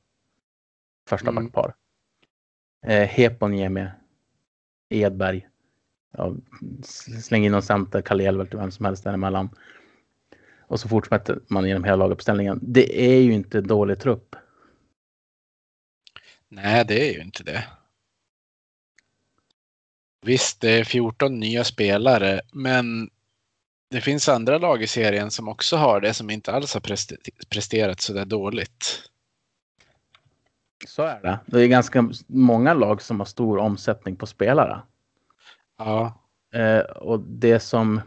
Första Mm. backpar. Eh, Heponiemi, Edberg. Ja, släng in någon center, Kalle Elvert, vem som helst däremellan. Och så fortsätter man genom hela laguppställningen. Det är ju inte dålig trupp. Nej, det är ju inte det. Visst, det är 14 nya spelare, men det finns andra lag i serien som också har det som inte alls har preste- presterat så där dåligt. Så är det. Det är ganska många lag som har stor omsättning på spelare. Ja, Eh, och det som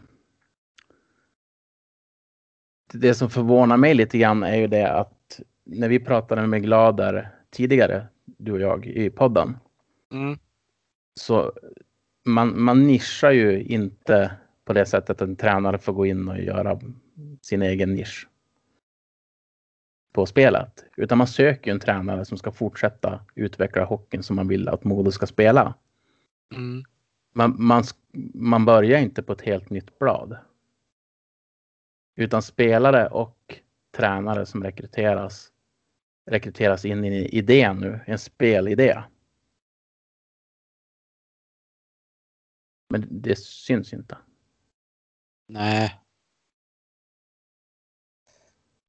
det som förvånar mig lite grann är ju det att när vi pratade med Glader tidigare, du och jag, i podden, mm. så man, man nischar ju inte på det sättet att en tränare får gå in och göra sin egen nisch på spelet. Utan man söker en tränare som ska fortsätta utveckla hockeyn som man vill att Modo ska spela. Mm. man, man, man börjar inte på ett helt nytt blad. Utan spelare och tränare som rekryteras rekryteras in i idén nu, en spelidé. Men det syns inte. nej.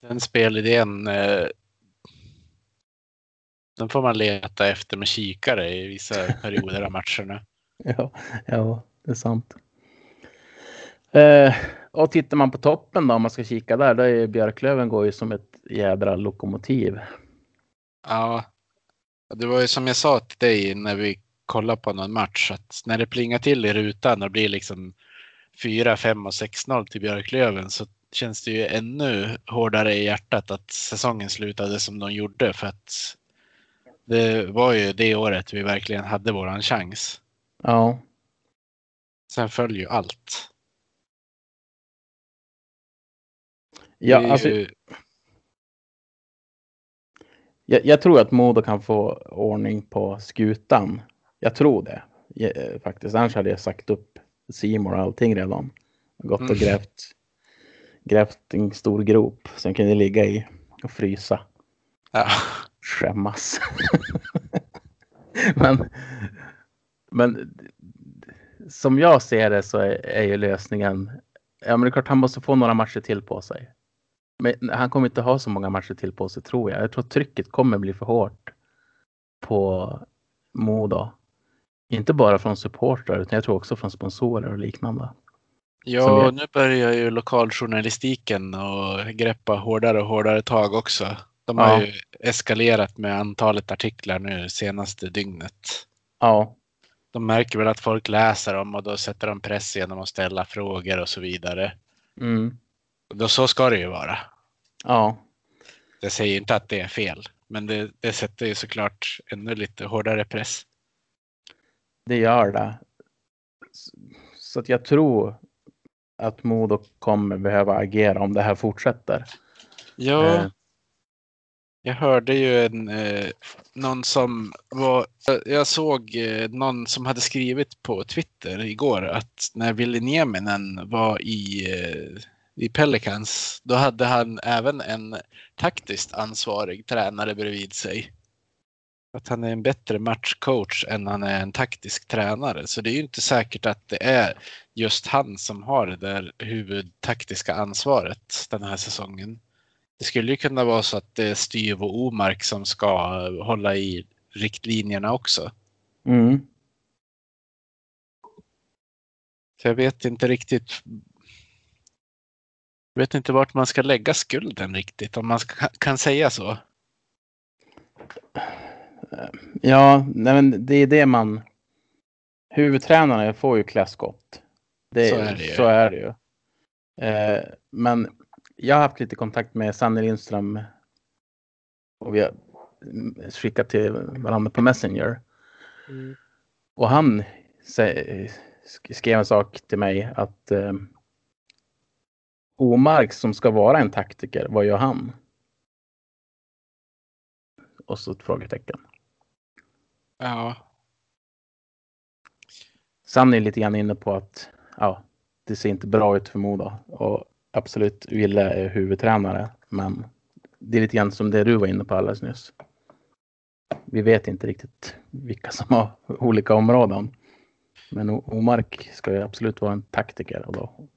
Den spelidén, eh, den får man leta efter med kikare i vissa (laughs) perioder av matcherna. Ja, ja det är sant. Eh, och tittar man på toppen då, om man ska kika där, då är Björklöven går ju som ett jädra lokomotiv. Ja, det var ju som jag sa till dig när vi kollade på någon match att när det plingar till i rutan och blir liksom 4, 5 och 6-0 till Björklöven så känns det ju ännu hårdare i hjärtat att säsongen slutade som de gjorde för att det var ju det året vi verkligen hade våran chans. Ja, Sen följer ju allt. ja alltså, ju- Jag, jag tror att Modo kan få ordning på skutan. Jag tror det eh, faktiskt. Annars hade jag sagt upp Simon och allting redan. Gått och Mm. grävt, grävt en stor grop som kunde ligga i och frysa. ja. Skämmas. (laughs) men, men som jag ser det så är, är ju lösningen. Ja, men det är klart han måste få några matcher till på sig. Men han kommer inte ha så många matcher till på sig tror jag. Jag tror trycket kommer bli för hårt på Modo. Inte bara från supportrar utan jag tror också från sponsorer och liknande. Ja, jag- nu börjar ju lokaljournalistiken och greppa hårdare och hårdare tag också. De har Ja. ju eskalerat med antalet artiklar nu senaste dygnet. Ja, De märker väl att folk läser dem och då sätter de press genom att ställa frågor och så vidare. mm, då, så ska det ju vara. ja, Jag säger inte att det är fel, men det, det sätter ju såklart ännu lite hårdare press. det gör det. Så- Så att jag tror att Modo kommer behöva agera om det här fortsätter. Ja, Eh. jag hörde ju en, eh, någon som var, jag såg eh, någon som hade skrivit på Twitter igår att när Ville Nieminen var i, eh, i Pelicans, då hade han även en taktiskt ansvarig tränare bredvid sig. Att han är en bättre matchcoach än han är en taktisk tränare. Så det är ju inte säkert att det är just han som har det där huvudtaktiska ansvaret den här säsongen. Det skulle ju kunna vara så att det är Styv och Omark som ska hålla i riktlinjerna också. Mm. Så jag vet inte riktigt. Jag vet inte vart man ska lägga skulden riktigt, om man ska, kan säga så. Ja, nej men det är det man... Huvudtränarna får ju klä skott. Det, Så är det ju. Så är det ju. Eh, men jag har haft lite kontakt med Sanne Lindström. Och vi har mm, skickat till varandra på Messenger. Och han skrev en sak till mig att eh, Omark som ska vara en taktiker, vad gör han? Och så ett frågetecken. Ja, Sanny är lite grann inne på att ja, det ser inte bra ut för Modo. Och absolut, Wille är huvudtränare. Men det är lite grann som det du var inne på alldeles nyss. Vi vet inte riktigt vilka som har olika områden. Men Omark ska ju absolut vara en taktiker. Och då.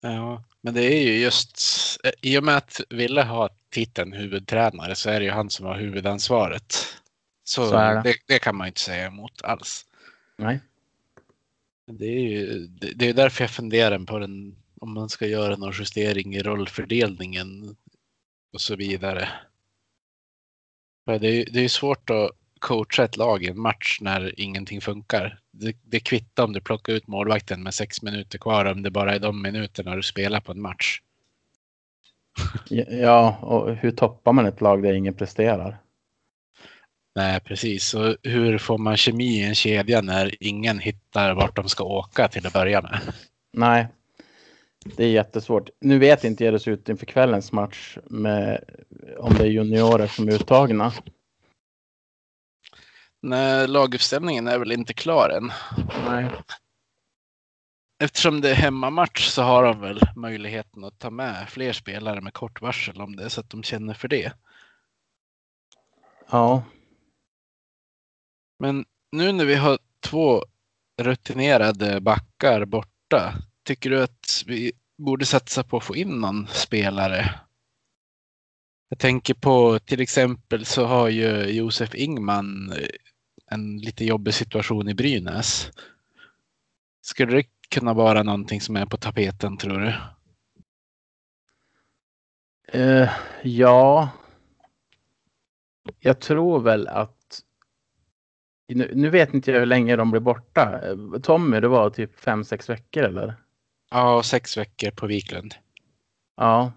Ja, men det är ju just i och med att Ville har titeln huvudtränare så är det ju han som har huvudansvaret. Så, Så det. det. Det, kan man inte säga emot alls. Nej. Det är ju det, det är därför jag funderar på den, om man ska göra någon justering i rollfördelningen och så vidare. Det är det är svårt att coacha ett lag i en match när ingenting funkar. Det, det kvittar om du plockar ut målvakten med sex minuter kvar om det bara är de minuterna du spelar på en match. Ja, och hur toppar man ett lag där ingen presterar? Nej, precis. Så hur får man kemi i en kedja när ingen hittar vart de ska åka till att börja med? Nej, det är jättesvårt. Nu vet inte jag hur det ser ut inför kvällens match med om det är juniorer som är uttagna. Nej, laguppställningen är väl inte klar än. Nej. Eftersom det är hemmamatch så har de väl möjligheten att ta med fler spelare med kort varsel om det är så att de känner för det. Ja, Men nu när vi har två rutinerade backar borta, tycker du att vi borde satsa på att få in någon spelare? Jag tänker på till exempel så har ju Josef Ingman eh, en lite jobbig situation i Brynäs. Skulle det kunna vara någonting som är på tapeten tror du? eh, ja. Jag tror väl att. Nu, nu vet inte jag hur länge de blir borta. Tommy, det var typ fem sex veckor eller? Ja, sex veckor på Wiklund. Ja.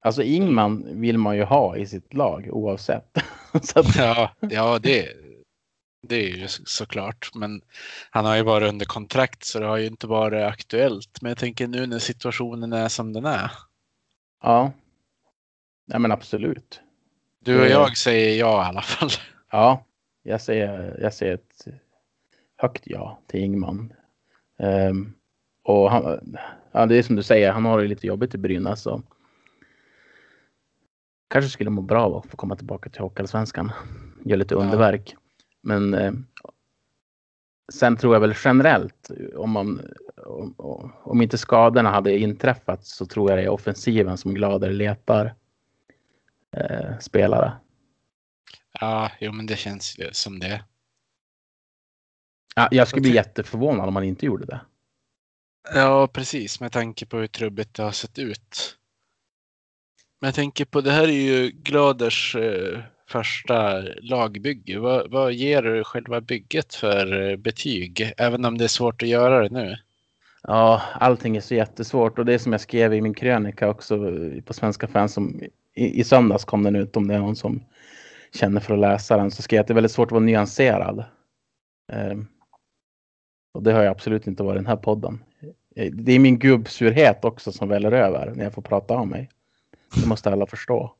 Alltså Ingman vill man ju ha i sitt lag oavsett. (laughs) Att, Ja, ja det, det är ju så- såklart. Men han har ju varit under kontrakt så det har ju inte varit aktuellt. Men jag tänker nu när situationen är som den är. ja. Nej men absolut. Du och jag säger ja i alla fall. Ja, jag säger, jag säger ett högt ja till Ingman. Ehm, och han, ja, det är som du säger, han har det lite jobbigt i Brynäs. Så kanske skulle må bra av att få komma tillbaka till Hockeyallsvenskan. Göra lite Ja. underverk. Men eh, sen tror jag väl generellt, om, man, om, om inte skadorna hade inträffat så tror jag det är offensiven som gladare letar eh, spelare. Ja, jo men det känns som det. Ja, jag skulle bli jätteförvånad om man inte gjorde det. Ja, precis med tanke på hur trubbigt det har sett ut. Men jag tänker på det här är ju Gladers eh, första lagbygge. Vad, vad ger du själva bygget för eh, betyg? Även om det är svårt att göra det nu. Ja, allting är så jättesvårt och det är som jag skrev i min krönika också eh, på Svenska fans som i, i söndags kom den ut om det är någon som känner för att läsa den så skrev jag att det är väldigt svårt att vara nyanserad. Ehm, och det har jag absolut inte varit i den här podden. Eh, det är min gubbsurhet också som väller över när jag får prata om mig. Det måste alla förstå.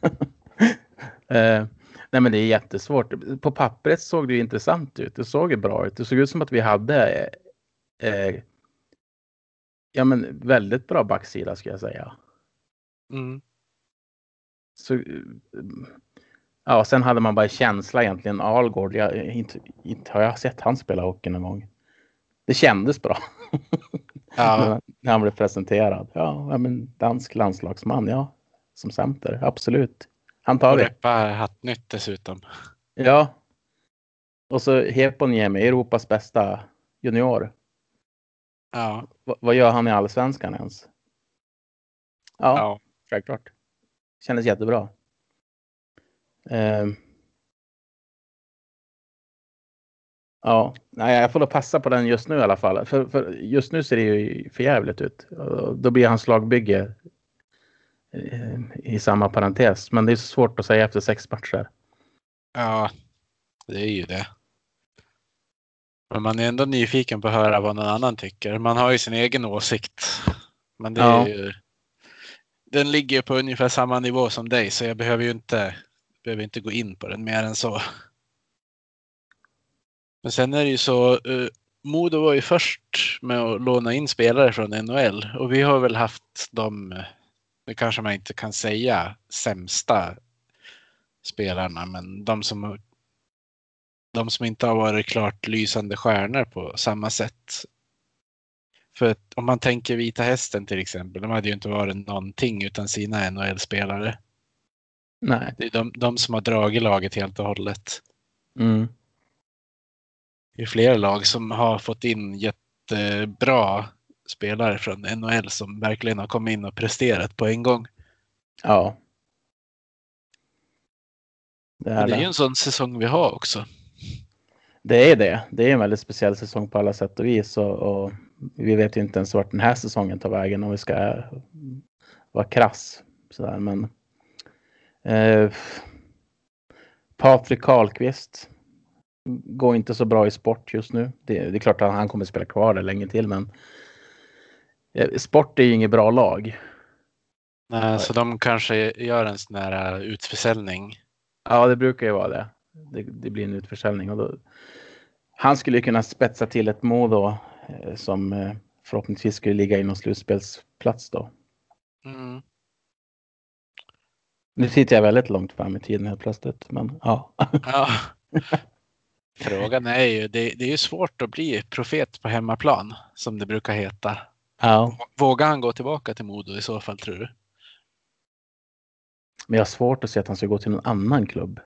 (laughs) Eh, nej men det är jättesvårt. På pappret såg det intressant ut. Det såg bra ut. Det såg ut som att vi hade eh, ja, men väldigt bra backsida skulle jag säga. Mm. Så, eh, ja, sen hade man bara känsla egentligen. Algård, jag, inte, inte har jag sett han spela hockey någon gång. Det kändes bra. (laughs) Ja, (laughs) när han blev presenterad. Ja, men dansk landslagsman, ja. Som center, absolut. Han tar och det. reppa Hattnytt dessutom. Ja. Och så Heponiemi, Europas bästa junior. Ja, V- vad gör han i allsvenskan ens? Ja, ja. självklart. Kändes jättebra. Ehm. Ja, nej, jag får då passa på den just nu i alla fall. För, för just nu ser det ju för jävligt ut. Då blir hans lagbygge eh, i samma parentes. Men det är så svårt att säga efter sex matcher. ja, det är ju det. Men man är ändå nyfiken på att höra vad någon annan tycker. Man har ju sin egen åsikt. Men det är Ja. ju, den ligger på ungefär samma nivå som dig så jag behöver ju inte behöver inte gå in på den mer än så. Men sen är det ju så, uh, Modo var ju först med att låna in spelare från NHL och vi har väl haft de, det kanske man inte kan säga, sämsta spelarna, men de som de som inte har varit klart lysande stjärnor på samma sätt. För att om man tänker Vita Hästen till exempel, de hade ju inte varit någonting utan sina NHL-spelare. Nej. Det är de, de som har dragit laget helt och hållet. Mm. Är flera lag som har fått in jättebra spelare från NHL som verkligen har kommit in och presterat på en gång. Ja. Det är, det är ju en sån säsong vi har också. det är det. Det är en väldigt speciell säsong på alla sätt och vis. Och, och vi vet ju inte ens vart den här säsongen tar vägen om vi ska vara krass. Sådär. Men, eh, Patrik Karlqvist går inte så bra i sport just nu. Det, det är klart att han kommer spela kvar där länge till, men eh, sport är ju inget bra lag. Nej, så de kanske gör en sån här uh, utförsäljning. Ja, det brukar ju vara det. Det, det blir en utförsäljning och då. Han skulle ju kunna spetsa till ett mål då eh, som eh, förhoppningsvis skulle ligga inom slutspelsplats då. Mm. Nu sitter jag väldigt långt fram i tiden helt plötsligt, men ja. Ja. (laughs) (laughs) Frågan är ju, det, det är ju svårt att bli profet på hemmaplan som det brukar heta. ja. Vågar han gå tillbaka till Modo i så fall tror du? Men jag har svårt att se att han ska gå till någon annan klubb.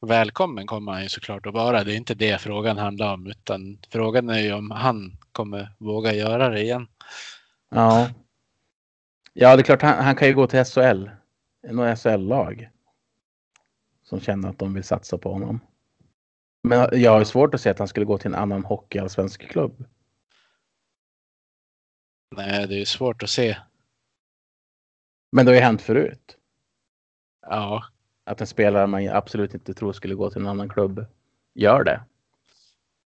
Välkommen kommer han ju såklart att vara. Det är inte det frågan handlar om utan frågan är ju om han kommer våga göra det igen. Ja. Ja, det är klart han, han kan ju gå till SHL. Något SHL-lag. Som känner att de vill satsa på honom. Men jag har svårt att se att han skulle gå till en annan hockeyallsvensk klubb. Nej, det är svårt att se. Men det har ju hänt förut. Ja, Att en spelare man absolut inte tror skulle gå till en annan klubb gör det.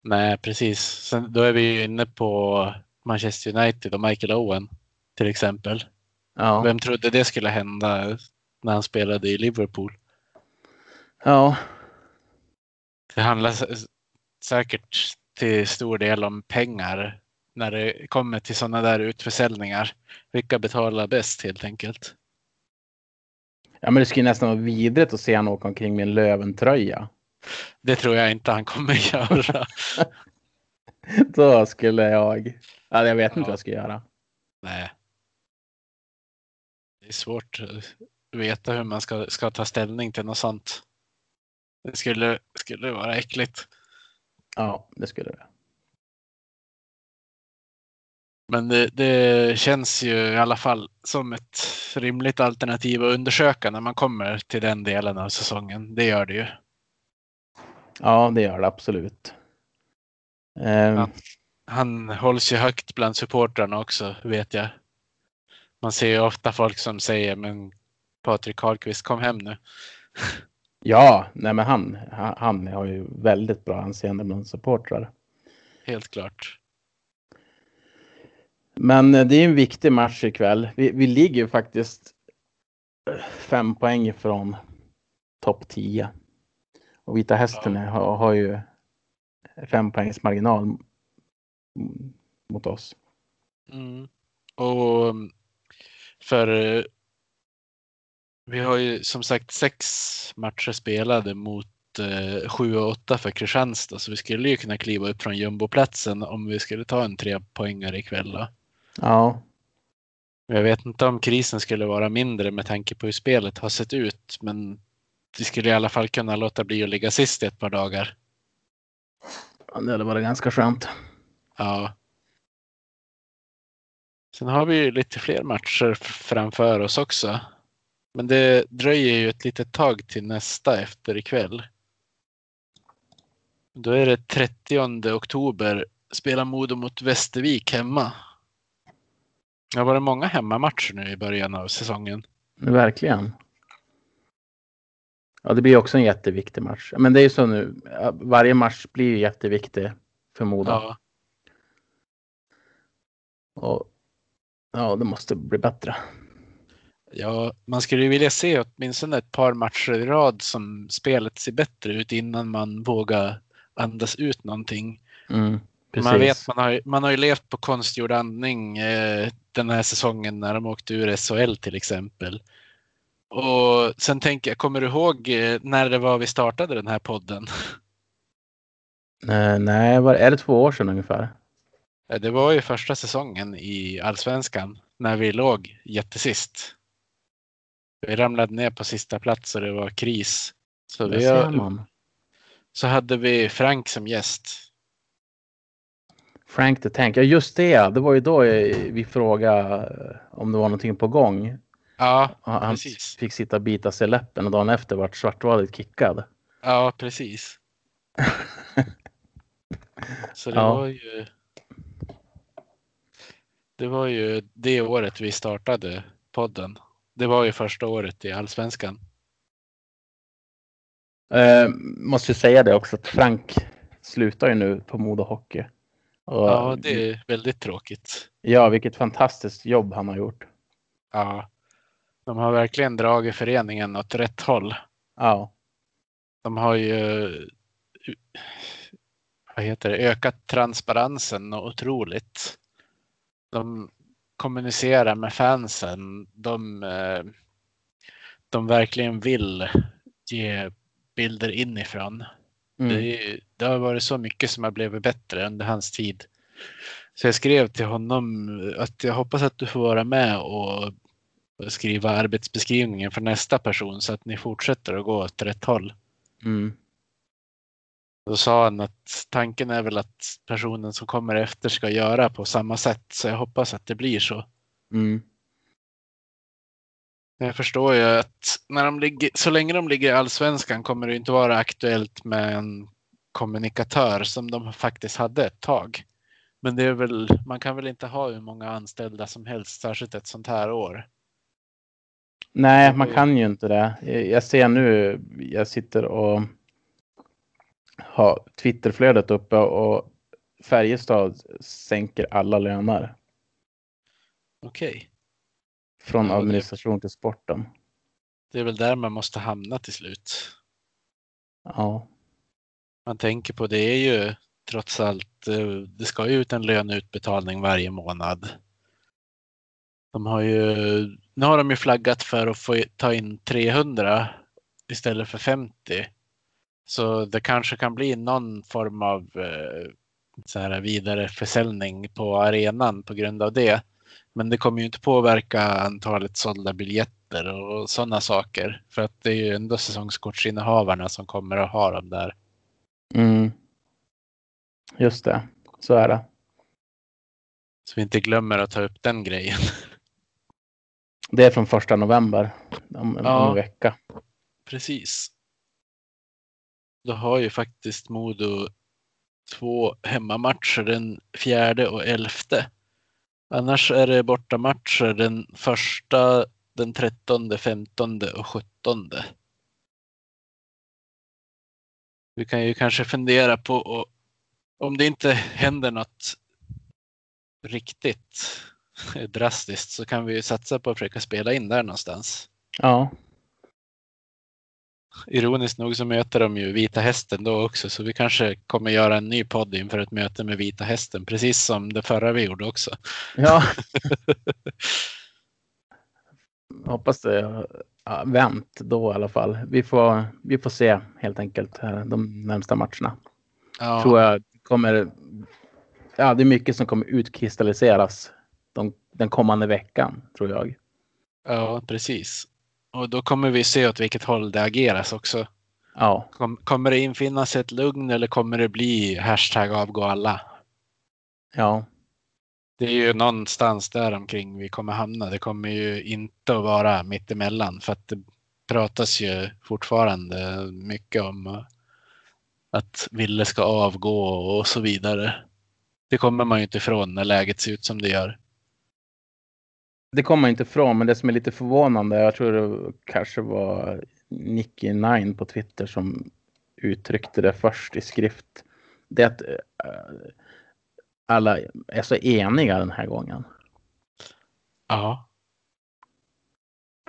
nej precis. Sen, då är vi ju inne på Manchester United och Michael Owen till exempel. Ja. Vem trodde det skulle hända när han spelade i Liverpool? Ja. Det handlar säkert till stor del om pengar när det kommer till sådana där utförsäljningar. Vilka betalar bäst helt enkelt? ja, men det skulle nästan vara vidrigt att se han åka omkring med en Löven-tröja. Det tror jag inte han kommer (laughs) göra. (laughs) Då skulle jag... Ja, jag vet inte Ja. vad jag ska göra. Nej. Det är svårt att veta hur man ska, ska ta ställning till något sånt. Det skulle, skulle vara äckligt. Ja, det skulle det. Men det, det känns ju i alla fall som ett rimligt alternativ att undersöka när man kommer till den delen av säsongen. Det gör det ju. Ja, det gör det absolut. Ehm, Ja. Han hålls ju högt bland supportrarna också, vet jag. Man ser ju ofta folk som säger men Patrik Karlqvist kom hem nu. (laughs) Ja, nej men han, han, han har ju väldigt bra anseende bland supportrar. Helt klart. Men eh, det är en viktig match ikväll. Vi, vi ligger ju faktiskt eh, fem poäng från topp 10. Och Vita Hästen Ja. har, har ju fem poängs marginal mot oss. Mm. Och mm, för eh, vi har ju som sagt sex matcher spelade mot eh, sju och åtta för Kristianstad så vi skulle ju kunna kliva upp från jumboplatsen om vi skulle ta en tre poängare ikväll. Då. Ja, Jag vet inte om krisen skulle vara mindre med tanke på hur spelet har sett ut men vi skulle i alla fall kunna låta bli att ligga sist i ett par dagar. det hade varit ganska skönt. Ja. Sen har vi ju lite fler matcher framför oss också. Men det dröjer ju ett litet tag till nästa efter ikväll. Då är det 30 oktober. Spelar Modo mot Västervik hemma. Det har varit många hemmamatcher nu i början av säsongen. Verkligen. Ja, det blir också en jätteviktig match. Men det är ju så nu. Varje match blir ju jätteviktig för Modo. Ja, Och, ja, det måste bli bättre. Ja, man skulle ju vilja se åtminstone ett par matcher i rad som spelet ser bättre ut innan man vågar andas ut någonting. Mm, Man vet, man har, man har ju levt på konstgjord andning eh, den här säsongen när de åkte ur SHL till exempel. Och sen tänker jag, kommer du ihåg eh, när det var vi startade den här podden? (laughs) Eh, nej, var, är det två år sedan ungefär? Eh, Det var ju första säsongen i allsvenskan när vi låg jättesist. Vi ramlade ner på sista plats och det var kris. Så, Där vi har, så hade vi Frank som gäst. Frank the Tank. Ja, just det. Det var ju då vi frågade eh, om det var någonting på gång. Ja, Han Precis. fick sitta och bita sig i läppen och dagen efter vart Svartvadet kickad. ja precis. (laughs) Så det Ja. var ju. Det var ju det året vi startade podden. Det var ju första året i allsvenskan. Eh, måste ju säga det också att Frank slutar ju nu på Modo Hockey. Och, Ja, det är väldigt tråkigt. ja, vilket fantastiskt jobb han har gjort. Ja, de har verkligen dragit föreningen åt rätt håll. Ja, De har ju vad heter det, ökat transparensen och otroligt. De kommunicerar med fansen. De, eh, de verkligen vill ge bilder inifrån. mm. Det, det har varit så mycket som har blivit bättre under hans tid. Så jag skrev till honom att jag hoppas att du får vara med och skriva arbetsbeskrivningen för nästa person så att ni fortsätter att gå åt rätt håll. Mm. Då sa han att tanken är väl att personen som kommer efter ska göra på samma sätt. Så jag hoppas att det blir så. Mm. Jag förstår ju att när de ligger, så länge de ligger i allsvenskan kommer det inte vara aktuellt med en kommunikatör som de faktiskt hade ett tag. Men det är väl, man kan väl inte ha hur många anställda som helst, särskilt ett sånt här år. Nej, man kan ju inte det. Jag ser nu, jag sitter och har Twitterflödet uppe och Färjestad sänker alla löner Okej, från Ja, det- administration till sporten. det är väl där man måste hamna till slut. Ja, man tänker på det är ju trots allt, eh, det ska ju ut en löneutbetalning varje månad. De har ju, nu har de ju flaggat för att få ta in 300 istället för 50. Så det kanske kan bli någon form av eh, så här vidareförsäljning på arenan på grund av det. Men det kommer ju inte påverka antalet sålda biljetter och sådana saker. För att det är ju ändå säsongskortsinnehavarna som kommer att ha dem där. mm. just det. Så är det. Så vi inte glömmer att ta upp den grejen. Det är från första november. Om, Ja. en vecka. Precis. Då har ju faktiskt Modo två hemmamatcher den fjärde och elfte. Annars är det bortamatcher den första, den trettonde, femtonde och sjuttonde. Vi kan ju kanske fundera på och, om det inte händer något riktigt (laughs) drastiskt så kan vi ju satsa på att försöka spela in där någonstans. Ja, Ironiskt nog så möter de ju Vita Hästen då också så vi kanske kommer göra en ny podd inför ett möte med Vita Hästen precis som det förra vi gjorde också. ja. (laughs) Hoppas det har vänt då i alla fall. Vi får, vi får se helt enkelt de närmsta matcherna. Ja, tror jag kommer. Ja, det är mycket som kommer utkristalliseras de, den kommande veckan tror jag. ja, precis. Och då kommer vi se åt vilket håll det ageras också. Ja, Kom, kommer det infinna sig ett lugn eller kommer det bli hashtag avgå alla? ja, Det är ju någonstans där omkring vi kommer hamna. Det kommer ju inte att vara mittemellan för att det pratas ju fortfarande mycket om att Ville ska avgå och så vidare. Det kommer man ju inte ifrån när läget ser ut som det gör. Det kommer man inte ifrån. Men det som är lite förvånande. Jag tror det kanske var Nicky Nine på Twitter som uttryckte det först i skrift. Det är att eh, alla är så eniga den här gången. Ja.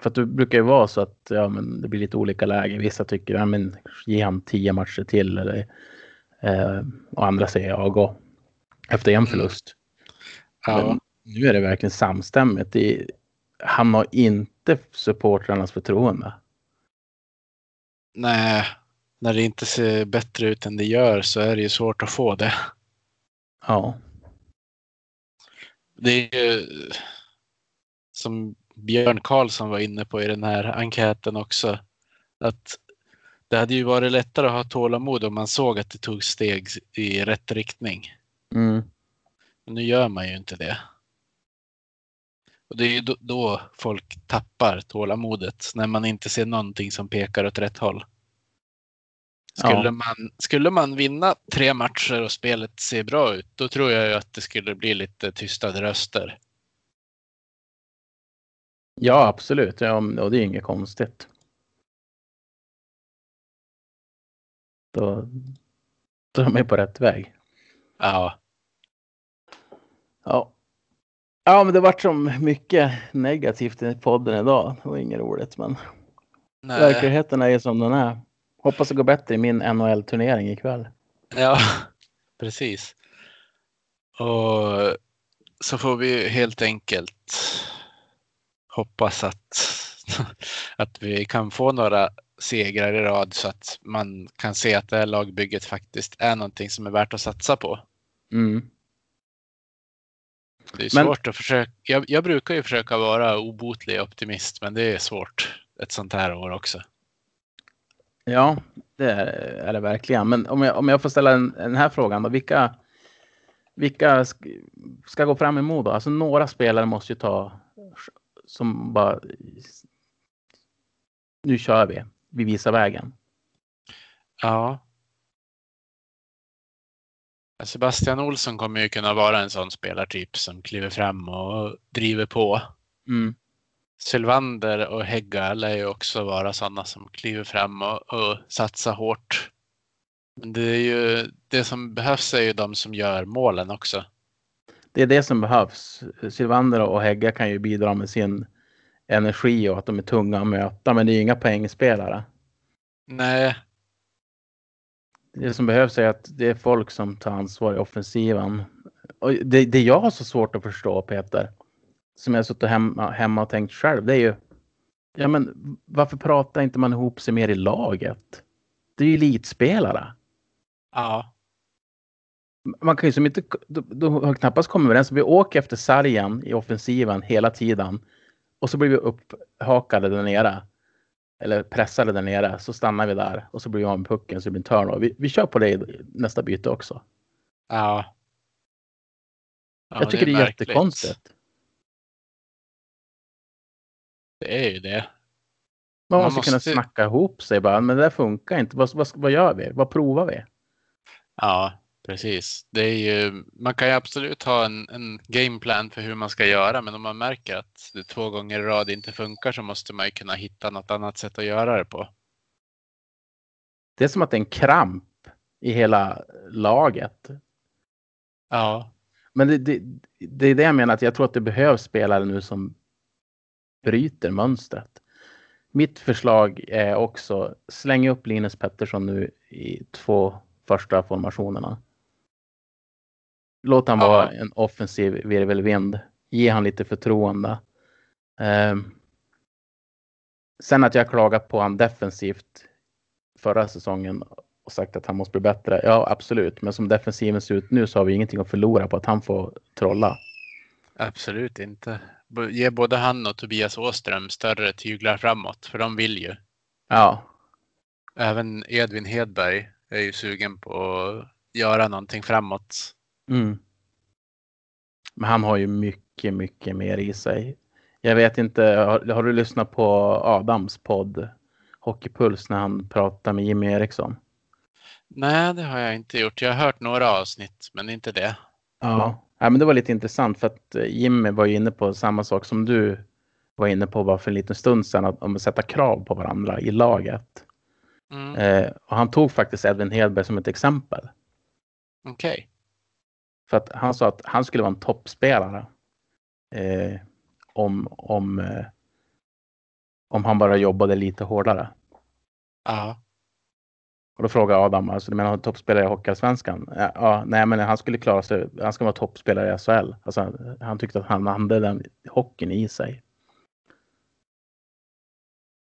För att det brukar ju vara så att ja, men det blir lite olika lägen. Vissa tycker ja, men ge han tio matcher till eller, eh, och andra säger ja, gå efter en förlust. Ja. Men nu är det verkligen samstämmigt. Det, han har inte supportrarnas förtroende. Nej, när det inte ser bättre ut än det gör så är det ju svårt att få det. Ja, Det är ju som Björn Karlsson var inne på i den här enkäten också. Att det hade ju varit lättare att ha tålamod om man såg att det tog steg i rätt riktning. mm. Men nu gör man ju inte det. Och det är ju då, folk tappar tålamodet. När man inte ser någonting som pekar åt rätt håll. Skulle, Ja. man, skulle man vinna tre matcher och spelet ser bra ut, då tror jag ju att det skulle bli lite tystade röster. ja absolut. Ja, och det är inget konstigt. Då, då är man på rätt väg. Ja, Ja. Ja, men det vart som mycket negativt i podden idag. Det var inget roligt, men nej. verkligheten är ju som den är. Hoppas det går bättre i min NHL-turnering ikväll. Ja, (laughs) precis. Och så får vi helt enkelt hoppas att, (laughs) att vi kan få några segrar i rad så att man kan se att det här lagbygget faktiskt är någonting som är värt att satsa på. Mm. Det är Men- svårt att försöka. Jag, jag brukar ju försöka vara obotlig optimist, men det är svårt ett sånt här år också. Ja, det är, det verkligen. Men om jag, om jag får ställa den, den här frågan då. Vilka, vilka sk- ska gå fram emot då? Alltså några spelare måste ju ta som bara nu kör vi. Vi visar vägen. Ja. Sebastian Olsson kommer ju kunna vara en sån spelartyp som kliver fram och driver på. Mm. Sylvander och Hegga lär ju också vara sådana som kliver fram och, och satsar hårt. Men det är ju det som behövs är ju de som gör målen också. Det är det som behövs. Sylvander och Hägga kan ju bidra med sin energi och att de är tunga att möta, men det är ju inga poängspelare. Nej, Det som behövs är att det är folk som tar ansvar i offensiven. Och det, det jag har så svårt att förstå, Peter, som jag har suttit hemma, hemma och tänkt själv, det är ju ja, men varför pratar inte man ihop sig mer i laget? Det är ju elitspelare. ja, Man kan ju som inte, då, då har knappast kommit överens. Vi åker efter sargen i offensiven hela tiden och så blir vi upphakade där nere. Eller pressade där nere, så stannar vi där och så blir vi av med pucken så det blir en turnover. Vi, vi kör på det i nästa byte också. ja. Ja, jag tycker det är, märkligt. jättekonstigt. Det är ju det. Man, Man måste, kunna snacka ihop sig bara, men det där funkar inte. Vad, vad, vad gör vi? Vad provar vi? Ja, precis. Det är ju, man kan ju absolut ha en, en gameplan för hur man ska göra, men om man märker att det två gånger i rad inte funkar så måste man ju kunna hitta något annat sätt att göra det på. Det är som att det är en kramp i hela laget. Ja, Men det, det, det är det jag menar, att jag tror att det behövs spelare nu som bryter mönstret. Mitt förslag är också släng upp Linus Pettersson nu i två första formationerna. Låt han vara en offensiv virvelvind. Ge han lite förtroende. Ehm, sen att jag klagat på han defensivt förra säsongen och sagt att han måste bli bättre. Ja, absolut. Men som defensiven ser ut nu så har vi ingenting att förlora på att han får trolla. absolut inte. Ge både han och Tobias Åström större tyglar framåt, för de vill ju. Ja, Även Edvin Hedberg är ju sugen på att göra någonting framåt. Mm. Men han har ju mycket, mycket mer i sig. Jag vet inte, har, har du lyssnat på Adams podd Hockeypuls när han pratar med Jimmy Eriksson? Nej, det har jag inte gjort. Jag har hört några avsnitt, men inte det. Ja. ja men det var lite intressant för att eh, Jimmy var inne på samma sak som du var inne på bara för en liten stund sedan, att, om att sätta krav på varandra i laget. Mm, Eh, och han tog faktiskt Edvin Hedberg som ett exempel. Okej. För att han sa att han skulle vara en toppspelare. Eh, om om eh, Om han bara jobbade lite hårdare. Ja. Och då frågar Adam, alltså du menar toppspelare i Hockeyallsvenskan? Ja, ja, nej men han skulle klara sig, han ska vara toppspelare i SHL. Alltså, han tyckte att han hade den hockeyn i sig.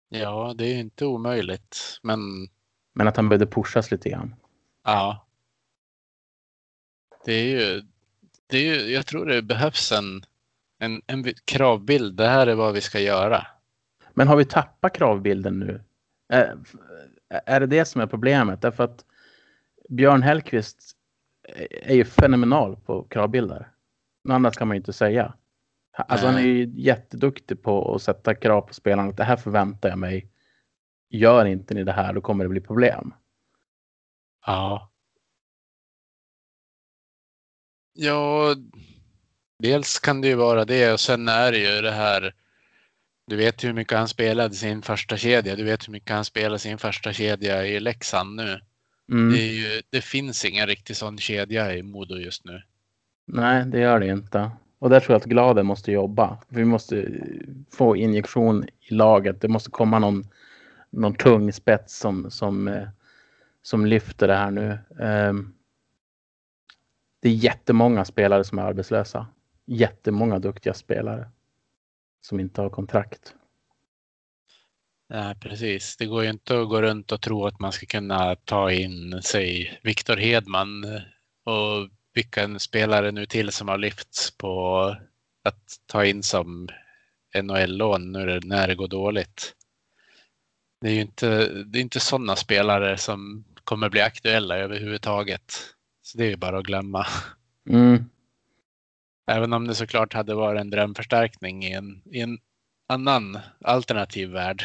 ja, det är inte omöjligt. Men Men att han behövde pushas lite grann. ja. Det är ju, det är ju, jag tror det behövs en, en, en kravbild. Det här är vad vi ska göra. Men har vi tappat kravbilden nu? Är, är det det som är problemet? Därför att Björn Hellkvist är ju fenomenal på kravbilder. Något annat kan man ju inte säga. Alltså han är ju jätteduktig på att sätta krav på spelarna. Det här förväntar jag mig. Gör inte ni det här, då kommer det bli problem. Ja. Ja, dels kan det ju vara det och sen är det ju det här. Du vet hur mycket han spelade sin första kedja. Du vet hur mycket han spelade sin första kedja i Leksand nu. Mm. Det, ju, det finns ingen riktig sån kedja i Modo just nu. Nej, det gör det inte. Och där tror jag att Gladen måste jobba. Vi måste få injektion i laget. Det måste komma någon, någon tung spets som, som, eh, som lyfter det här nu. Ehm, det är jättemånga spelare som är arbetslösa. Jättemånga duktiga spelare som inte har kontrakt. Nej, precis. Det går ju inte att gå runt och tro att man ska kunna ta in, säg, Viktor Hedman och vilka spelare nu till som har lyfts på att ta in som NHL-lån nu när- när det går dåligt. Det är ju inte, det är inte sådana spelare som kommer bli aktuella överhuvudtaget. Så det är bara att glömma. Mm. Även om det såklart hade varit en drömförstärkning i en, i en annan alternativ värld.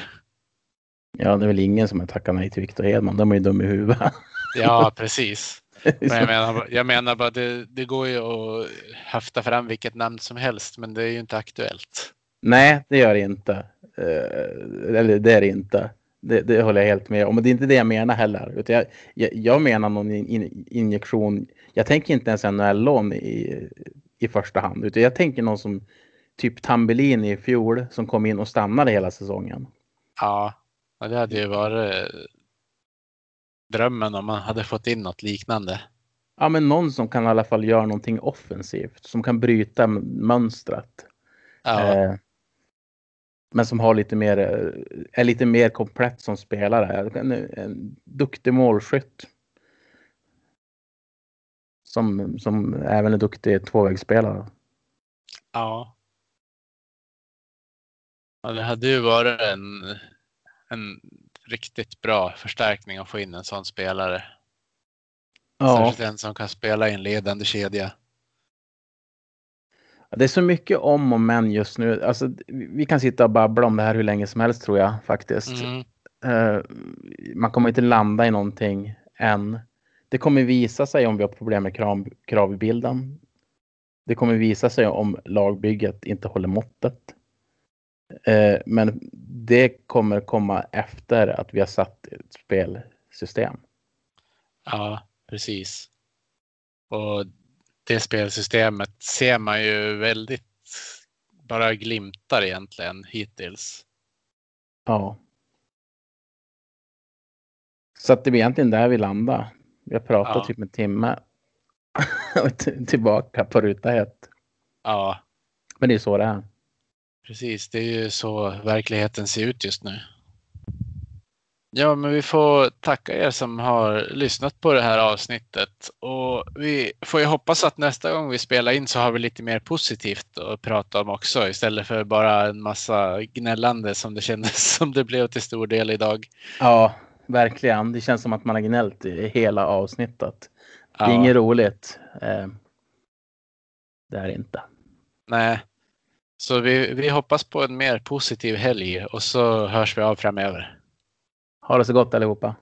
Ja, det är väl ingen som har tackat nej till Victor Hedman. De är ju dum i huvudet. (laughs) Ja, precis. Men jag menar, jag menar bara, det, det går ju att höfta fram vilket namn som helst, men det är ju inte aktuellt. Nej, det gör det inte. Eh, eller det är det inte. Det, det håller jag helt med om. Men det är inte det jag menar heller. Utan jag, jag, jag menar någon in, in, injektion. Jag tänker inte ens NHL-lån i, i första hand. Utan jag tänker någon som typ Tambellin i fjol som kom in och stannade hela säsongen. Ja, det hade ju varit drömmen om man hade fått in något liknande. Ja, men någon som kan i alla fall göra någonting offensivt. Som kan bryta mönstret. Ja, Eh, men som har lite mer, eh, är lite mer komplett som spelare. En, en duktig målskytt. Som, som även är duktig tvåvägsspelare. ja. ja. Det hade ju varit en, en riktigt bra förstärkning att få in en sån spelare. Ja, Särskilt en som kan spela i en ledande kedja. Det är så mycket om och men just nu. Alltså, vi kan sitta och babbla om det här hur länge som helst tror jag faktiskt. Mm. Eh, man kommer inte landa i någonting än. Det kommer visa sig om vi har problem med krav, kravbilden. Det kommer visa sig om lagbygget inte håller måttet. Eh, men det kommer komma efter att vi har satt ett spelsystem. Ja, precis. Och det spelsystemet ser man ju väldigt bara glimtar egentligen hittills. Ja. Så att det är egentligen där vi landar. Vi har pratat Ja. typ en timme. (laughs) Och tillbaka på ruta ett. Ja, Men det är så det är. precis. Det är ju så verkligheten ser ut just nu. Ja, men vi får tacka er som har lyssnat på det här avsnittet och vi får ju hoppas att nästa gång vi spelar in så har vi lite mer positivt att prata om också istället för bara en massa gnällande som det kändes (laughs) som det blev till stor del idag. Ja, verkligen. Det känns som att man har gnällt i hela avsnittet. Det är Ja. inget roligt. Eh, det är inte. Nej. Så vi, vi hoppas på en mer positiv helg och så hörs vi av framöver. Ha det så gott allihopa.